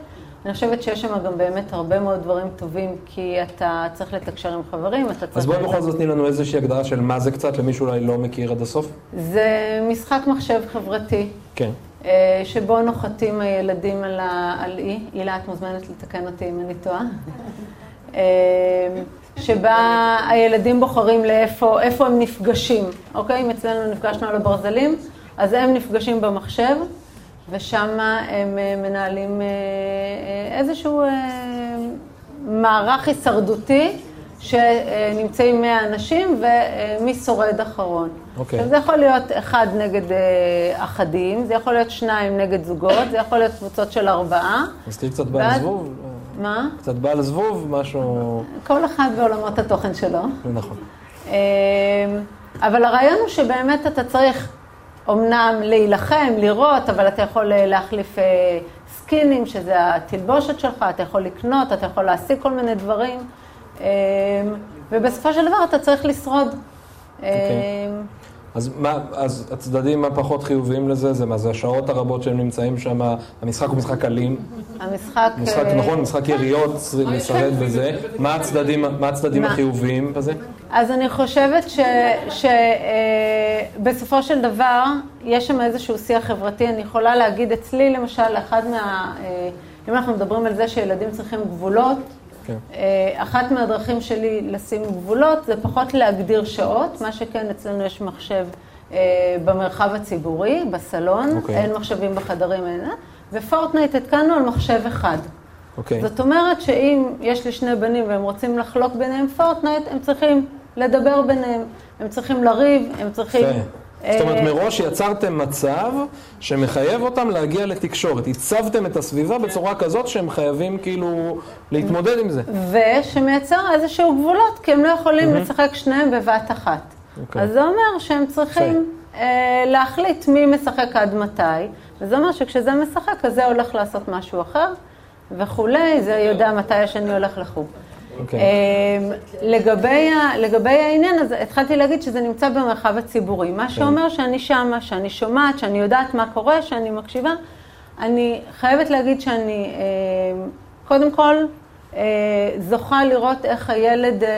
אני חושבת שיש שם גם באמת הרבה מאוד דברים טובים, כי אתה צריך לתקשר עם חברים, אתה צריך... אז בואי בכל זאת תני לנו איזושהי הגדרה של מה זה קצת, למי שאולי לא מכיר עד הסוף. זה משחק מחשב חברתי, כן. אה, שבו נוחתים הילדים על, ה... על אי, הילה, את מוזמנת לתקן אותי אם אני טועה, אה, שבה הילדים בוחרים לאיפה איפה הם נפגשים, אוקיי? אם אצלנו נפגשנו על הברזלים, אז הם נפגשים במחשב, ושם הם אה, מנהלים אה, אה, איזשהו מערך הישרדותי. שנמצאים 100 אנשים ומי שורד אחרון. אוקיי. עכשיו, זה יכול להיות אחד נגד אחדים, זה יכול להיות שניים נגד זוגות, זה יכול להיות קבוצות של ארבעה. אז תהיי קצת בעל זבוב. מה? קצת בעל זבוב, משהו... כל אחד בעולמות התוכן שלו. נכון. אבל הרעיון הוא שבאמת אתה צריך אומנם להילחם, לירות, אבל אתה יכול אה, להחליף אה, סקינים, שזה התלבושת שלך, אתה יכול לקנות, אתה יכול להשיג כל מיני דברים, אה, ובסופו של דבר אתה צריך לשרוד. אה, אז מה, אז הצדדים הפחות חיוביים לזה, זה מה, זה השעות הרבות שהם נמצאים שם, המשחק הוא משחק אלים, המשחק... משחק, אה, נכון, משחק יריות, לשרד וזה, מה הצדדים, מה הצדדים מה? החיוביים בזה? אז אני חושבת שבסופו של דבר, יש שם איזשהו שיח חברתי. אני יכולה להגיד אצלי, למשל, אחד מה... אה, אם אנחנו מדברים על זה שילדים צריכים גבולות, כן. אה, אחת מהדרכים שלי לשים גבולות זה פחות להגדיר שעות, מה שכן, אצלנו יש מחשב אה, במרחב הציבורי, בסלון, אוקיי. אין מחשבים בחדרים, אין... ופורטנייט התקנו על מחשב אחד. אוקיי. זאת אומרת שאם יש לי שני בנים והם רוצים לחלוק ביניהם פורטנייט, הם צריכים לדבר ביניהם. הם צריכים לריב, הם צריכים... יפה. זאת אומרת, אה, מראש יצרתם מצב שמחייב אותם להגיע לתקשורת. הצבתם את הסביבה בצורה כזאת שהם חייבים כאילו להתמודד עם זה. ושמייצר איזשהו גבולות, כי הם לא יכולים לשחק שניהם בבת אחת. אוקיי. אז זה אומר שהם צריכים אה, להחליט מי משחק עד מתי, וזה אומר שכשזה משחק, אז זה הולך לעשות משהו אחר וכולי, זה יודע מתי השני הולך לחוג. אוקיי. אה, לגבי, לגבי העניין הזה, התחלתי להגיד שזה נמצא במרחב הציבורי, מה שאומר שאני שמה, שאני שומעת, שאני יודעת מה קורה, שאני מקשיבה. אני חייבת להגיד שאני, אה, קודם כל, אה, זוכה לראות איך הילד אה,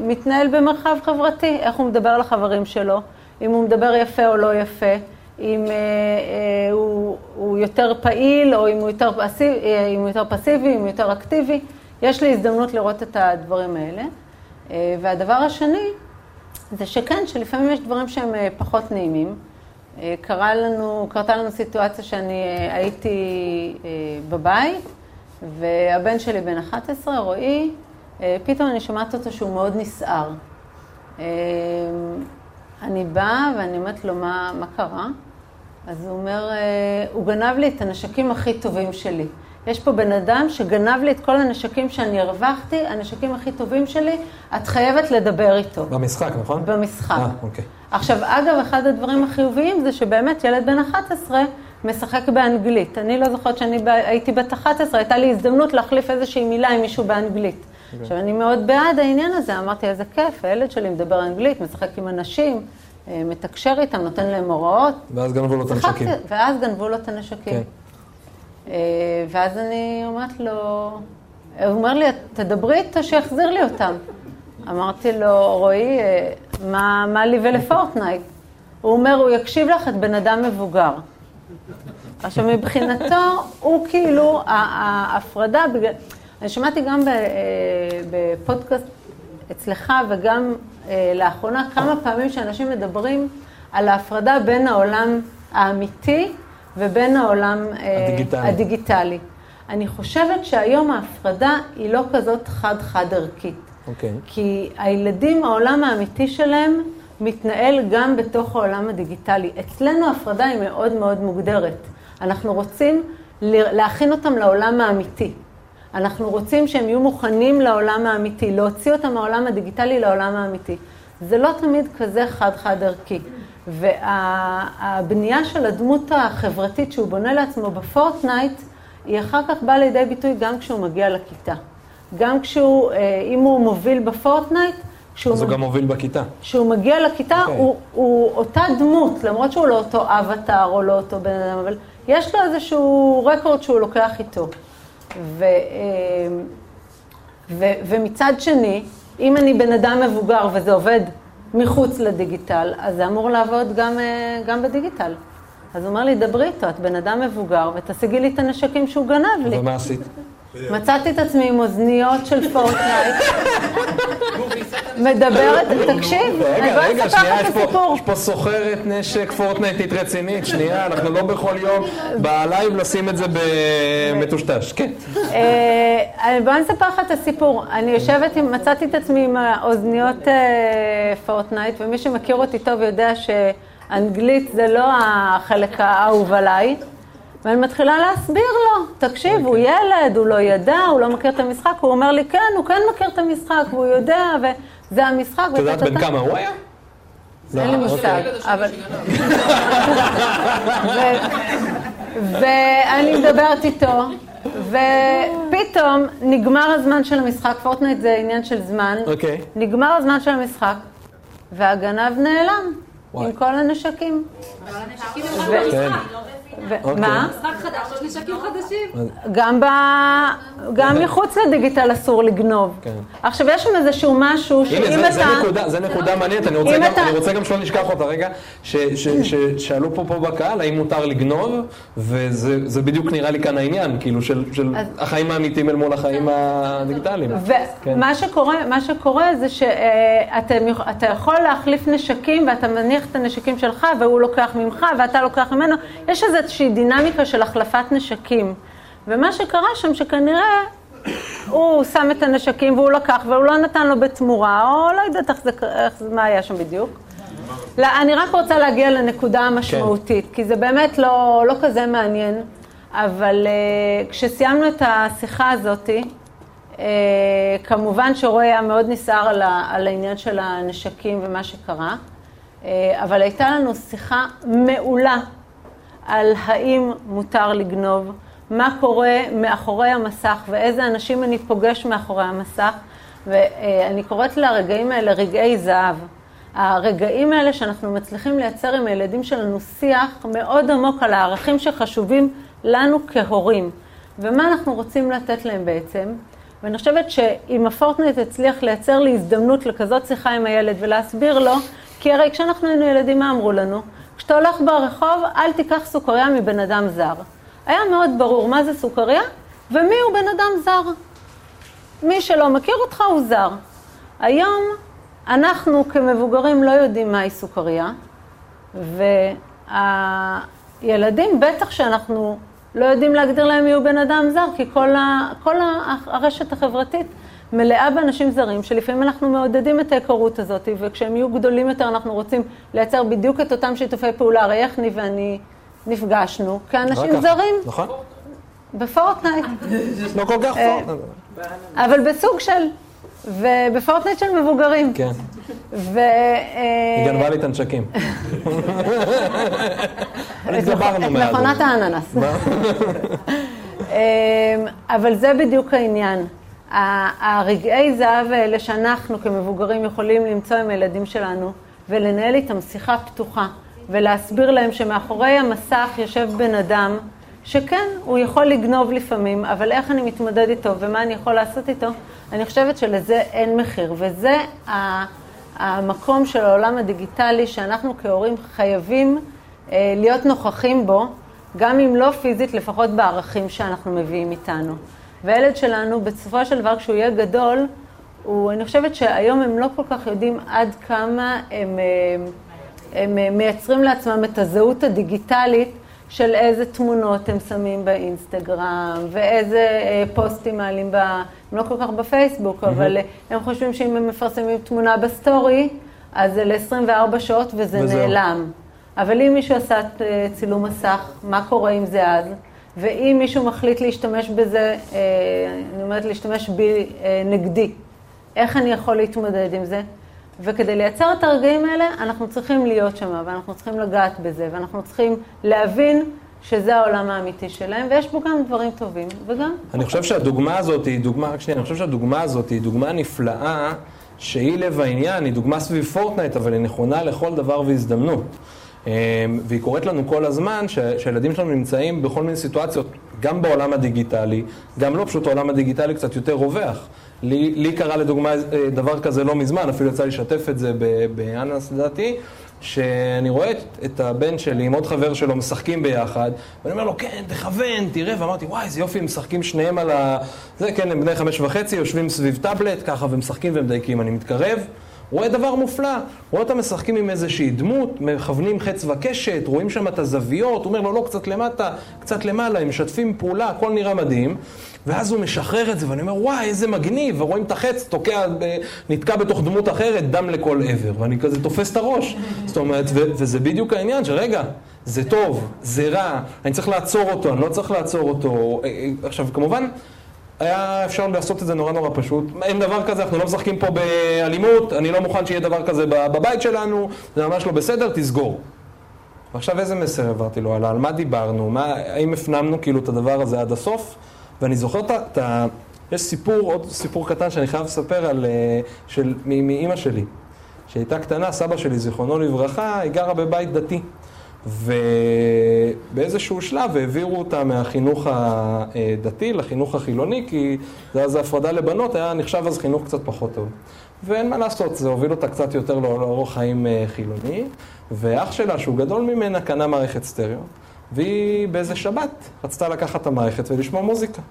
מתנהל במרחב חברתי, איך הוא מדבר לחברים שלו, אם הוא מדבר יפה או לא יפה, אם אה, אה, הוא, הוא יותר פעיל או אם הוא יותר, פסיב, אם הוא יותר פסיבי, אם הוא יותר אקטיבי. יש לי הזדמנות לראות את הדברים האלה. אה, והדבר השני, זה שכן, שלפעמים יש דברים שהם אה, פחות נעימים. אה, קרה לנו, קרתה לנו סיטואציה שאני הייתי בבית, והבן שלי בן 11, רועי, פתאום אני שומעת אותו שהוא מאוד נסער. אני באה ואני אומרת לו, מה, מה קרה? אז הוא אומר, הוא גנב לי את הנשקים הכי טובים שלי. יש פה בן אדם שגנב לי את כל הנשקים שאני הרווחתי, הנשקים הכי טובים שלי, את חייבת לדבר איתו. במשחק, נכון? במשחק. אה, אוקיי. עכשיו, אגב, אחד הדברים החיוביים זה שבאמת ילד בן 11 משחק באנגלית. אני לא זוכרת שאני ב- הייתי בת 11, הייתה לי הזדמנות להחליף איזושהי מילה עם מישהו באנגלית. עכשיו, אני מאוד בעד העניין הזה, אמרתי, איזה כיף, הילד שלי מדבר אנגלית, משחק עם אנשים, אה, מתקשר איתם, נותן להם הוראות. ואז גנבו לו את הנשקים. ואז גנבו לו את הנשקים. כן. אה, ואז אני אומרת לו, הוא אומר לי, תדברי איתו שיחזיר לי אותם. אמרתי לו, רועי, אה, מה, מה לי ולפורטנייט? הוא אומר, הוא יקשיב לך, את בן אדם מבוגר. עכשיו, מבחינתו, הוא כאילו, ההפרדה, בגלל... אני שמעתי גם אה, בפודקאסט אצלך וגם לאחרונה כמה פעמים שאנשים מדברים על ההפרדה בין העולם האמיתי ובין העולם אה, הדיגיטלי. הדיגיטלי. אני חושבת שהיום ההפרדה היא לא כזאת חד-חד ערכית. אוקיי. כי הילדים, העולם האמיתי שלהם מתנהל גם בתוך העולם הדיגיטלי. אצלנו ההפרדה היא מאוד מאוד מוגדרת. אנחנו רוצים להכין אותם לעולם האמיתי. אנחנו רוצים שהם יהיו מוכנים לעולם האמיתי, להוציא אותם מהעולם הדיגיטלי לעולם האמיתי. זה לא תמיד כזה חד-חד ערכי. והבנייה של הדמות החברתית שהוא בונה לעצמו בפורטנייט, היא אחר כך באה לידי ביטוי גם כשהוא מגיע לכיתה. גם כשהוא, אה, אם הוא מוביל בפורטנייט, כשהוא, אז הוא מג- גם מוביל בכיתה. כשהוא מגיע לכיתה, אוקיי. הוא, הוא אותה דמות, למרות שהוא לא אותו אבטאר או לא אותו בן אדם, אבל יש לו איזשהו רקורד שהוא לוקח איתו. ו, אה, ו, ומצד שני, אם אני בן אדם מבוגר וזה עובד מחוץ לדיגיטל, אז זה אמור לעבוד גם, אה, גם בדיגיטל. אז הוא אומר לי, דברי איתו, את בן אדם מבוגר, ותשיגי לי את הנשקים שהוא גנב לי. ומה עשית? מצאתי את עצמי עם אוזניות של פורטנייט, מדברת, תקשיב, אני רגע, בוא רגע, אספר לך את הסיפור. יש פה סוחרת נשק פורטנייטית רצינית, שנייה, אנחנו לא בכל יום בלייב לשים את זה במטושטש, כן. אה, בוא נספר לך את הסיפור. אני יושבת, מצאתי את עצמי עם האוזניות אה, פורטנייט, ומי שמכיר אותי טוב יודע שאנגלית זה לא החלק האהוב עליי. ואני מתחילה להסביר לו, תקשיב, הוא ילד, הוא לא ידע, הוא לא מכיר את המשחק, הוא אומר לי, כן, הוא כן מכיר את המשחק, והוא יודע, וזה המשחק. את יודעת בן וטה-טה-טה." כמה הוא היה? אין לי לא, מושג, אוקיי. אבל... ואני מדברת איתו, ופתאום נגמר הזמן של המשחק, פורטנייט זה עניין של זמן, אוקיי. נגמר הזמן של המשחק, והגנב נעלם. עם כל הנשקים. אבל הנשקים הם רק כן. במשחק, לא ו- אוקיי. מה? משחק חדש, יש נשקים חדשים. גם, ב... גם מחוץ לדיגיטל אסור לגנוב. כן. עכשיו, יש שם איזשהו משהו שאם זה, זה אתה... נקודה, זה נקודה מעניינת, אני רוצה, גם, אתה- אני רוצה גם שלא נשכח אותה רגע, ש- ש- ש- שאלו פה פה בקהל האם מותר לגנוב, וזה זה בדיוק נראה לי כאן העניין, כאילו של, של אז- החיים האמיתיים אל מול החיים הדיגיטליים. כן. ומה שקורה, מה שקורה זה שאתה יכול להחליף נשקים ואתה מניח את הנשקים שלך והוא לוקח ממך ואתה לוקח ממנו. יש איזושהי דינמיקה של החלפת נשקים. ומה שקרה שם שכנראה הוא שם את הנשקים והוא לקח והוא לא נתן לו בתמורה, או לא יודעת איך זה, איך, מה היה שם בדיוק. לא, אני רק רוצה להגיע לנקודה המשמעותית, כי זה באמת לא, לא כזה מעניין, אבל uh, כשסיימנו את השיחה הזאתי, uh, כמובן שרועי היה מאוד נסער על, ה- על העניין של הנשקים ומה שקרה, uh, אבל הייתה לנו שיחה מעולה על האם מותר לגנוב, מה קורה מאחורי המסך ואיזה אנשים אני פוגש מאחורי המסך, ואני קוראת לרגעים האלה רגעי זהב. הרגעים האלה שאנחנו מצליחים לייצר עם הילדים שלנו שיח מאוד עמוק על הערכים שחשובים לנו כהורים, ומה אנחנו רוצים לתת להם בעצם. ואני חושבת שאם הפורטנייט הצליח לייצר לי הזדמנות לכזאת שיחה עם הילד ולהסביר לו, כי הרי כשאנחנו היינו ילדים, מה אמרו לנו? כשאתה הולך ברחוב, אל תיקח סוכריה מבן אדם זר. היה מאוד ברור מה זה סוכריה ומי הוא בן אדם זר. מי שלא מכיר אותך הוא זר. היום אנחנו כמבוגרים לא יודעים מהי סוכריה, והילדים בטח שאנחנו לא יודעים להגדיר להם מיהו בן אדם זר, כי כל, ה, כל הרשת החברתית מלאה באנשים זרים, שלפעמים אנחנו מעודדים את ההיכרות הזאת, וכשהם יהיו גדולים יותר אנחנו רוצים לייצר בדיוק את אותם שיתופי פעולה. הרי איך ני ואני נפגשנו כאנשים ככה, זרים נכון? בפורטנייט. לא כל כך אה, פורט. אבל בסוג של, ובפורטנייט של מבוגרים. כן, ו... היא גנבה לי את הנשקים. את. מכונת האננס. אמ, אבל זה בדיוק העניין. הרגעי זהב האלה שאנחנו כמבוגרים יכולים למצוא עם הילדים שלנו ולנהל איתם שיחה פתוחה ולהסביר להם שמאחורי המסך יושב בן אדם שכן, הוא יכול לגנוב לפעמים, אבל איך אני מתמודד איתו ומה אני יכול לעשות איתו, אני חושבת שלזה אין מחיר. וזה המקום של העולם הדיגיטלי שאנחנו כהורים חייבים אה, להיות נוכחים בו, גם אם לא פיזית, לפחות בערכים שאנחנו מביאים איתנו. והילד שלנו, בסופו של דבר, כשהוא יהיה גדול, הוא, אני חושבת שהיום הם לא כל כך יודעים עד כמה הם, אה, הם אה, מייצרים לעצמם את הזהות הדיגיטלית של איזה תמונות הם שמים באינסטגרם, ואיזה אה, פוסטים מעלים, ב, הם לא כל כך בפייסבוק, אבל אה, הם חושבים שאם הם מפרסמים תמונה בסטורי, אז זה ל-24 שעות וזה וזהו. נעלם. אבל אם מישהו עשה צילום מסך, מה קורה עם זה אז? ואם מישהו מחליט להשתמש בזה, אה, אני אומרת להשתמש בי אה, נגדי, איך אני יכול להתמודד עם זה? וכדי לייצר את הרגעים האלה, אנחנו צריכים להיות שם, ואנחנו צריכים לגעת בזה, ואנחנו צריכים להבין שזה העולם האמיתי שלהם, ויש בו גם דברים טובים, וגם... אני חושב שהדוגמה הזאת היא דוגמה, רק שנייה, אני חושב שהדוגמה הזאת היא דוגמה נפלאה, שהיא לב העניין, היא דוגמה סביב פורטנייט, אבל היא נכונה לכל דבר והזדמנות. אמ, והיא קורית לנו כל הזמן, שהילדים שלנו נמצאים בכל מיני סיטואציות, גם בעולם הדיגיטלי, גם לא פשוט העולם הדיגיטלי קצת יותר רווח. לי, לי קרה לדוגמה אה, דבר כזה לא מזמן, אפילו יצא לי לשתף את זה באנס לדעתי, שאני רואה את, את הבן שלי עם עוד חבר שלו משחקים ביחד, ואני אומר לו, כן, תכוון, תראה, ואמרתי, וואי, איזה יופי, משחקים שניהם על ה... זה, כן, הם בני חמש וחצי, יושבים סביב טאבלט, ככה, ומשחקים ומדייקים. אני מתקרב, רואה דבר מופלא, רואה אותם משחקים עם איזושהי דמות, מכוונים חץ וקשת, רואים שם את הזוויות, הוא אומר לו, לא, קצת למטה, קצת למעלה, הם משתפים פעולה, הכל נראה מדהים. ואז הוא משחרר את זה, ואני אומר, וואי, איזה מגניב, ורואים את החץ, תוקע, ב- נתקע בתוך דמות אחרת, דם לכל עבר, ואני כזה תופס את הראש. זאת אומרת, וזה בדיוק העניין, שרגע, זה טוב, זה רע, אני צריך לעצור אותו, אני לא צריך לעצור אותו. אה, אה, עכשיו, כמובן, היה אפשר לעשות את זה נורא נורא פשוט. אין דבר כזה, אנחנו לא משחקים פה באלימות, אני לא מוכן שיהיה דבר כזה בבית שלנו, זה ממש לא בסדר, תסגור. ועכשיו איזה מסר העברתי לו? על על מה דיברנו? מה, האם הפנמנו כאילו את הדבר הזה עד הסוף? ואני זוכר את ה- ה... יש סיפור, עוד סיפור קטן שאני חייב לספר על... אה, של... מאימא שלי. כשהייתה קטנה, סבא שלי, זיכרונו לברכה, היא גרה בבית דתי. ובאיזשהו שלב העבירו אותה מהחינוך הדתי לחינוך החילוני, כי זה אז הפרדה לבנות, היה נחשב אז חינוך קצת פחות טוב. ואין מה לעשות, זה הוביל אותה קצת יותר לא- לאורח חיים אה, חילוני, ואח שלה, שהוא גדול ממנה, קנה מערכת סטריאו, והיא באיזה שבת רצתה לקחת את המערכת ולשמוע מוזיקה.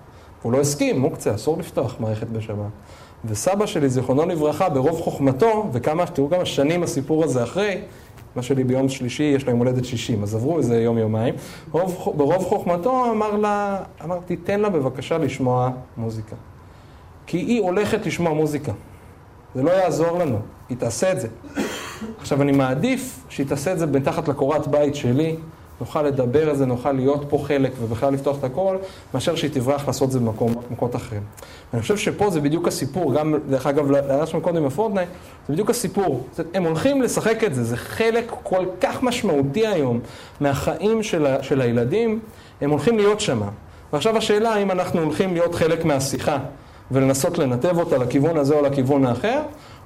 הוא לא הסכים, מוקצה, אסור לפתוח מערכת בשבת. וסבא שלי, זיכרונו לברכה, ברוב חוכמתו, וכמה, תראו כמה שנים הסיפור הזה אחרי, אמא שלי ביום שלישי, יש לה יום הולדת 60, אז עברו איזה יום-יומיים. ברוב, ברוב חוכמתו אמר לה, אמר, תיתן לה בבקשה לשמוע מוזיקה. כי היא הולכת לשמוע מוזיקה. זה לא יעזור לנו, היא תעשה את זה. עכשיו, אני מעדיף שהיא תעשה את זה מתחת לקורת בית שלי, נוכל לדבר על זה, נוכל להיות פה חלק ובכלל לפתוח את הכל, מאשר שהיא תברח לעשות את זה במקומות אחרים. אני חושב שפה זה בדיוק הסיפור, גם, דרך אגב, להערה שלנו קודם בפורטנייט, זה בדיוק הסיפור. הם הולכים לשחק את זה, זה חלק כל כך משמעותי היום מהחיים של, ה, של הילדים, הם הולכים להיות שם. ועכשיו השאלה האם אנחנו הולכים להיות חלק מהשיחה ולנסות לנתב אותה לכיוון הזה או לכיוון האחר,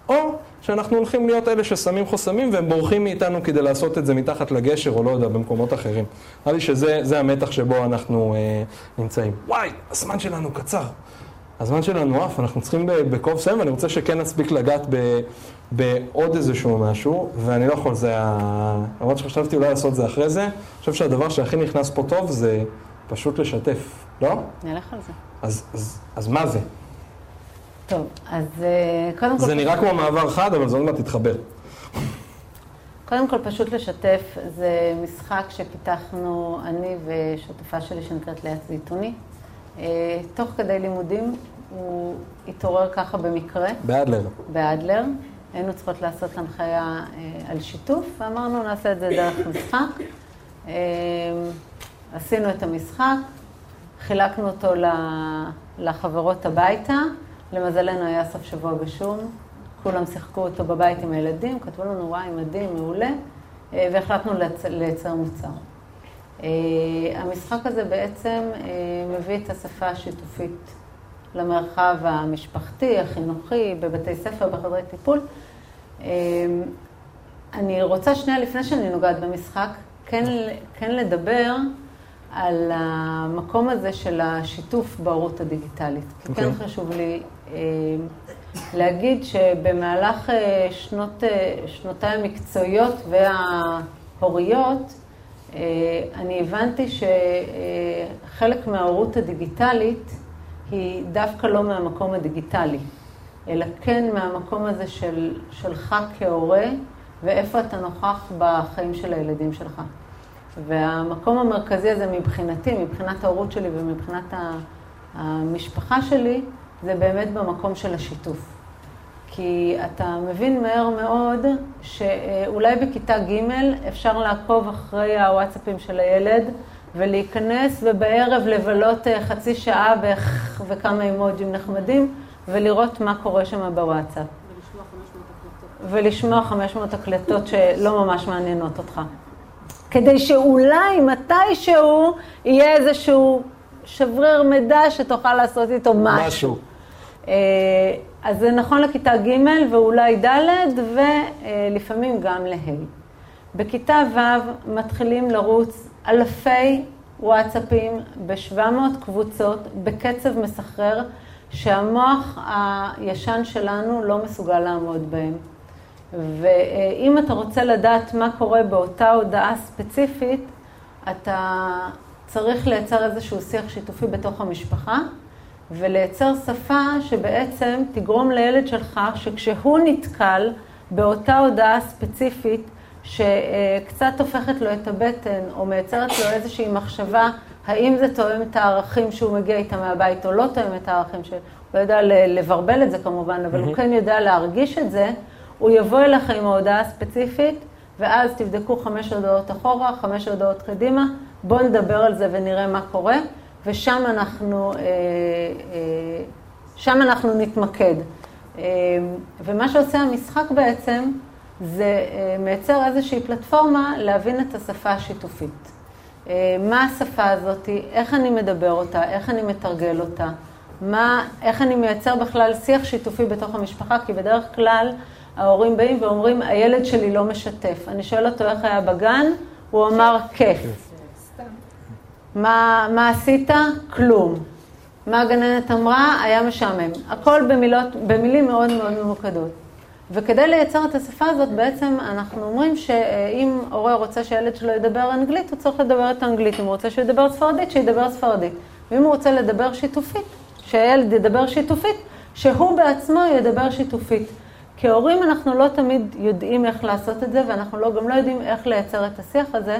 או שאנחנו הולכים להיות אלה ששמים חוסמים והם בורחים מאיתנו כדי לעשות את זה מתחת לגשר או לא יודע, במקומות אחרים. נראה לי שזה המתח שבו אנחנו אה, נמצאים. וואי, הזמן שלנו קצר. הזמן שלנו עף, אנחנו צריכים בקרוב לסיים, ואני רוצה שכן נספיק לגעת ב, בעוד איזשהו משהו, ואני לא יכול, זה ה... למרות שחשבתי אולי לעשות זה אחרי זה, אני חושב שהדבר שהכי נכנס פה טוב זה פשוט לשתף, לא? נלך על זה. אז, אז, אז מה זה? טוב, אז אה, קודם כל... זה נראה כמו מעבר חד, אבל זה עוד מעט תתחבר. קודם כל, פשוט לשתף, זה משחק שפיתחנו אני ושותפה שלי שנקראת ליאת זיתוני. אה, תוך כדי לימודים הוא התעורר ככה במקרה. באדלר. באדלר. היינו צריכות לעשות הנחיה אה, על שיתוף, ואמרנו נעשה את זה דרך משחק. עשינו את המשחק, חילקנו אותו לחברות הביתה. למזלנו היה סוף שבוע גשום, כולם שיחקו אותו בבית עם הילדים, כתבו לנו וואי, מדהים, מעולה, אה, והחלטנו לייצר מוצר. אה, המשחק הזה בעצם אה, מביא את השפה השיתופית למרחב המשפחתי, החינוכי, בבתי ספר, בחדרי טיפול. אני רוצה שנייה, לפני שאני נוגעת במשחק, כן, כן לדבר על המקום הזה של השיתוף בהורות הדיגיטלית. Okay. כי כן אוקיי. חשוב לי להגיד שבמהלך אה, שנות, אה, שנותיי המקצועיות וההוריות, אני הבנתי שחלק מההורות הדיגיטלית היא דווקא לא מהמקום הדיגיטלי, אלא כן מהמקום הזה של, שלך כהורה, ואיפה אתה נוכח בחיים של הילדים שלך. והמקום המרכזי הזה מבחינתי, מבחינת ההורות שלי ומבחינת המשפחה שלי, זה באמת במקום של השיתוף. כי אתה מבין מהר מאוד שאולי בכיתה ג' אפשר לעקוב אחרי הוואטסאפים של הילד ולהיכנס ובערב לבלות אה, חצי שעה וכמה אימוג'ים נחמדים ולראות מה קורה שם בוואטסאפ. ולשמוע 500 הקלטות שלא ממש מעניינות אותך. כדי שאולי מתישהו יהיה איזשהו שבריר מידע שתוכל לעשות איתו משהו. משהו. אה, אז זה נכון לכיתה ג' ואולי ד' ולפעמים גם לה'. בכיתה ו' מתחילים לרוץ אלפי וואטסאפים ב-700 קבוצות בקצב מסחרר שהמוח הישן שלנו לא מסוגל לעמוד בהם. ואם אתה רוצה לדעת מה קורה באותה הודעה ספציפית, אתה צריך לייצר איזשהו שיח שיתופי בתוך המשפחה, ולייצר שפה שבעצם תגרום לילד שלך שכשהוא נתקל באותה הודעה ספציפית, שקצת הופכת לו את הבטן, או מייצרת לו איזושהי מחשבה, האם זה תואם את הערכים שהוא מגיע איתם מהבית, או לא תואם את הערכים שלו, הוא לא יודע לברבל את זה כמובן, אבל mm-hmm. הוא כן יודע להרגיש את זה, הוא יבוא אליך עם ההודעה הספציפית, ואז תבדקו חמש הודעות אחורה, חמש הודעות קדימה, בואו נדבר על זה ונראה מה קורה, ושם אנחנו, אה, אה, שם אנחנו נתמקד. אה, ומה שעושה המשחק בעצם, זה מייצר איזושהי פלטפורמה להבין את השפה השיתופית. מה השפה הזאת, איך אני מדבר אותה, איך אני מתרגל אותה, מה, איך אני מייצר בכלל שיח שיתופי בתוך המשפחה, כי בדרך כלל ההורים באים ואומרים, הילד שלי לא משתף. אני שואל אותו איך היה בגן, הוא אמר, כיף. מה, מה עשית? כלום. מה הגננת אמרה? היה משעמם. הכל במילות, במילים מאוד מאוד ממוקדות. וכדי לייצר את השפה הזאת, בעצם אנחנו אומרים שאם הורה רוצה שהילד שלו ידבר אנגלית, הוא צריך לדבר את האנגלית. אם הוא רוצה שהוא ידבר ספרדית, שידבר ספרדית. ואם הוא רוצה לדבר שיתופית, שהילד ידבר שיתופית, שהוא בעצמו ידבר שיתופית. כהורים אנחנו לא תמיד יודעים איך לעשות את זה, ואנחנו לא, גם לא יודעים איך לייצר את השיח הזה,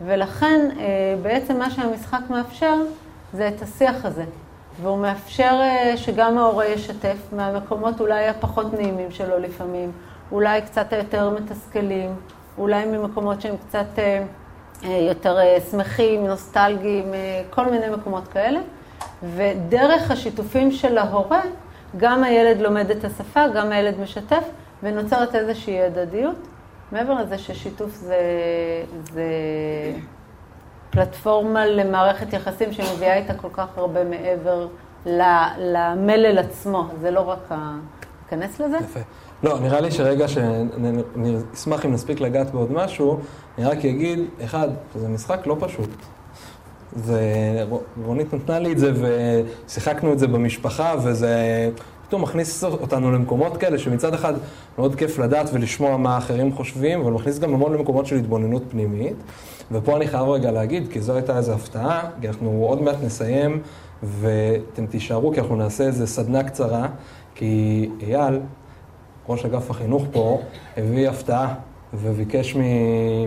ולכן אה, בעצם מה שהמשחק מאפשר זה את השיח הזה. והוא מאפשר אה, שגם ההורה ישתף מהמקומות אולי הפחות נעימים שלו לפעמים, אולי קצת היותר מתסכלים, אולי ממקומות שהם קצת אה, יותר שמחים, נוסטלגיים, כל מיני מקומות כאלה. ודרך השיתופים של ההורה, גם הילד לומד את השפה, גם הילד משתף, ונוצרת איזושהי הדדיות. מעבר לזה ששיתוף זה, זה פלטפורמה למערכת יחסים שמביאה איתה כל כך הרבה מעבר למלל עצמו, זה לא רק ה... ניכנס לזה? יפה. לא, נראה לי שרגע שאני אשמח אם נספיק לגעת בעוד משהו, אני רק אגיד, אחד, שזה משחק לא פשוט. זה, רונית נתנה לי את זה ושיחקנו את זה במשפחה, וזה פתאום מכניס אותנו למקומות כאלה שמצד אחד מאוד כיף לדעת ולשמוע מה האחרים חושבים, אבל מכניס גם המון למקומות של התבוננות פנימית. ופה אני חייב רגע להגיד, כי זו הייתה איזו הפתעה, כי אנחנו עוד מעט נסיים ואתם תישארו, כי אנחנו נעשה איזו סדנה קצרה, כי אייל, ראש אגף החינוך פה, הביא הפתעה וביקש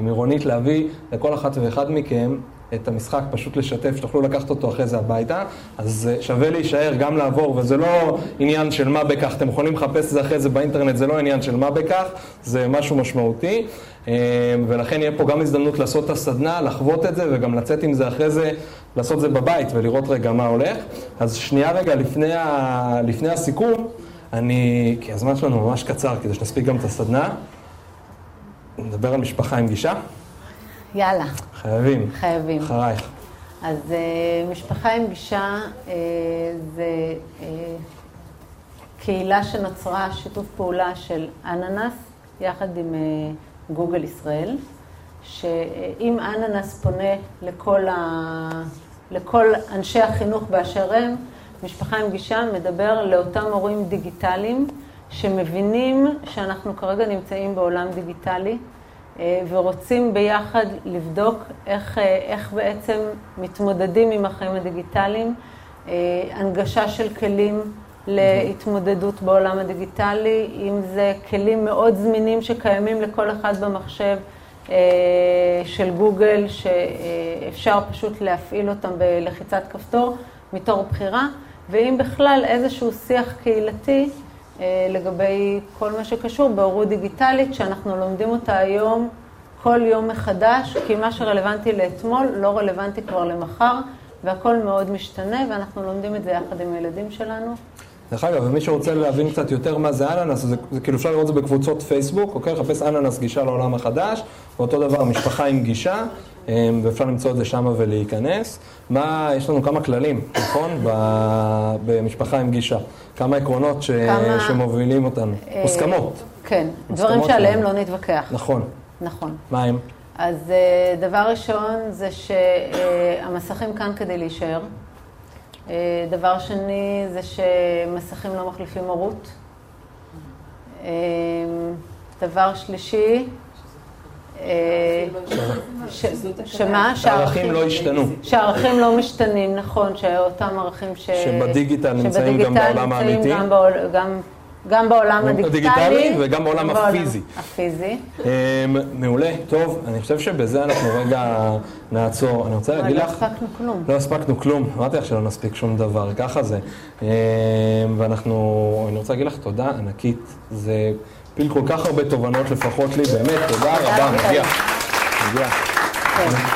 מרונית להביא לכל אחת ואחד מכם את המשחק, פשוט לשתף, שתוכלו לקחת אותו אחרי זה הביתה. אז אה, שווה להישאר, גם לעבור, וזה לא עניין של מה בכך, אתם יכולים לחפש את זה אחרי זה באינטרנט, זה לא עניין של מה בכך, זה משהו משמעותי. אה, ולכן יהיה פה גם הזדמנות לעשות את הסדנה, לחוות את זה, וגם לצאת עם זה אחרי זה, לעשות את זה בבית ולראות רגע מה הולך. אז שנייה רגע לפני, ה... לפני הסיכום, אני, כי הזמן שלנו ממש קצר, כדי שנספיק גם את הסדנה, נדבר על משפחה עם גישה. יאללה, חייבים. חייבים. אחרייך. אז uh, משפחה עם גישה uh, זה uh, קהילה שנוצרה, שיתוף פעולה של אננס, יחד עם uh, גוגל ישראל, שאם אננס פונה לכל, ה... לכל אנשי החינוך באשר הם, משפחה עם גישה מדבר לאותם הורים דיגיטליים שמבינים שאנחנו כרגע נמצאים בעולם דיגיטלי. אה, ורוצים ביחד לבדוק איך, אה, איך בעצם מתמודדים עם החיים הדיגיטליים, אה, הנגשה של כלים להתמודדות בעולם הדיגיטלי, אם זה כלים מאוד זמינים שקיימים לכל אחד במחשב של גוגל, שאפשר פשוט להפעיל אותם בלחיצת כפתור מתור בחירה, ואם בכלל איזשהו שיח קהילתי לגבי כל מה שקשור בהורות דיגיטלית, שאנחנו לומדים אותה היום כל יום מחדש, כי מה שרלוונטי לאתמול לא רלוונטי כבר למחר, והכל מאוד משתנה, ואנחנו לומדים את זה יחד עם הילדים שלנו. דרך אגב, ומי שרוצה להבין קצת יותר מה זה אננס, זה, זה כאילו אפשר לראות את זה בקבוצות פייסבוק, אוקיי? לחפש אננס גישה לעולם החדש, ואותו דבר משפחה עם גישה, ואפשר למצוא את זה שמה ולהיכנס. מה, יש לנו כמה כללים, נכון? במשפחה עם גישה. כמה עקרונות ש... כמה... שמובילים אותנו. אה, מוסכמות. כן, דברים שעליהם לא נתווכח. נכון. נכון. מה הם? אז אה, דבר ראשון זה שהמסכים כאן כדי להישאר. אה, דבר שני זה שמסכים לא מחליפים הורות. דבר שלישי, שמה? שהערכים לא השתנו. שהערכים לא משתנים, נכון, שאותם ערכים ש... שבדיגיטל נמצאים גם בעולם האמיתי. גם בעולם הדיגיטלי. וגם בעולם הפיזי. הפיזי. מעולה, טוב, אני חושב שבזה אנחנו רגע נעצור. אני רוצה להגיד לא לך... לא הספקנו כלום. לא הספקנו כלום, אמרתי לך שלא נספיק שום דבר, ככה זה. ואנחנו, אני רוצה להגיד לך תודה ענקית. זה... הפיל כל כך הרבה תובנות, לפחות לי, באמת, תודה רבה, מגיע. מגיע.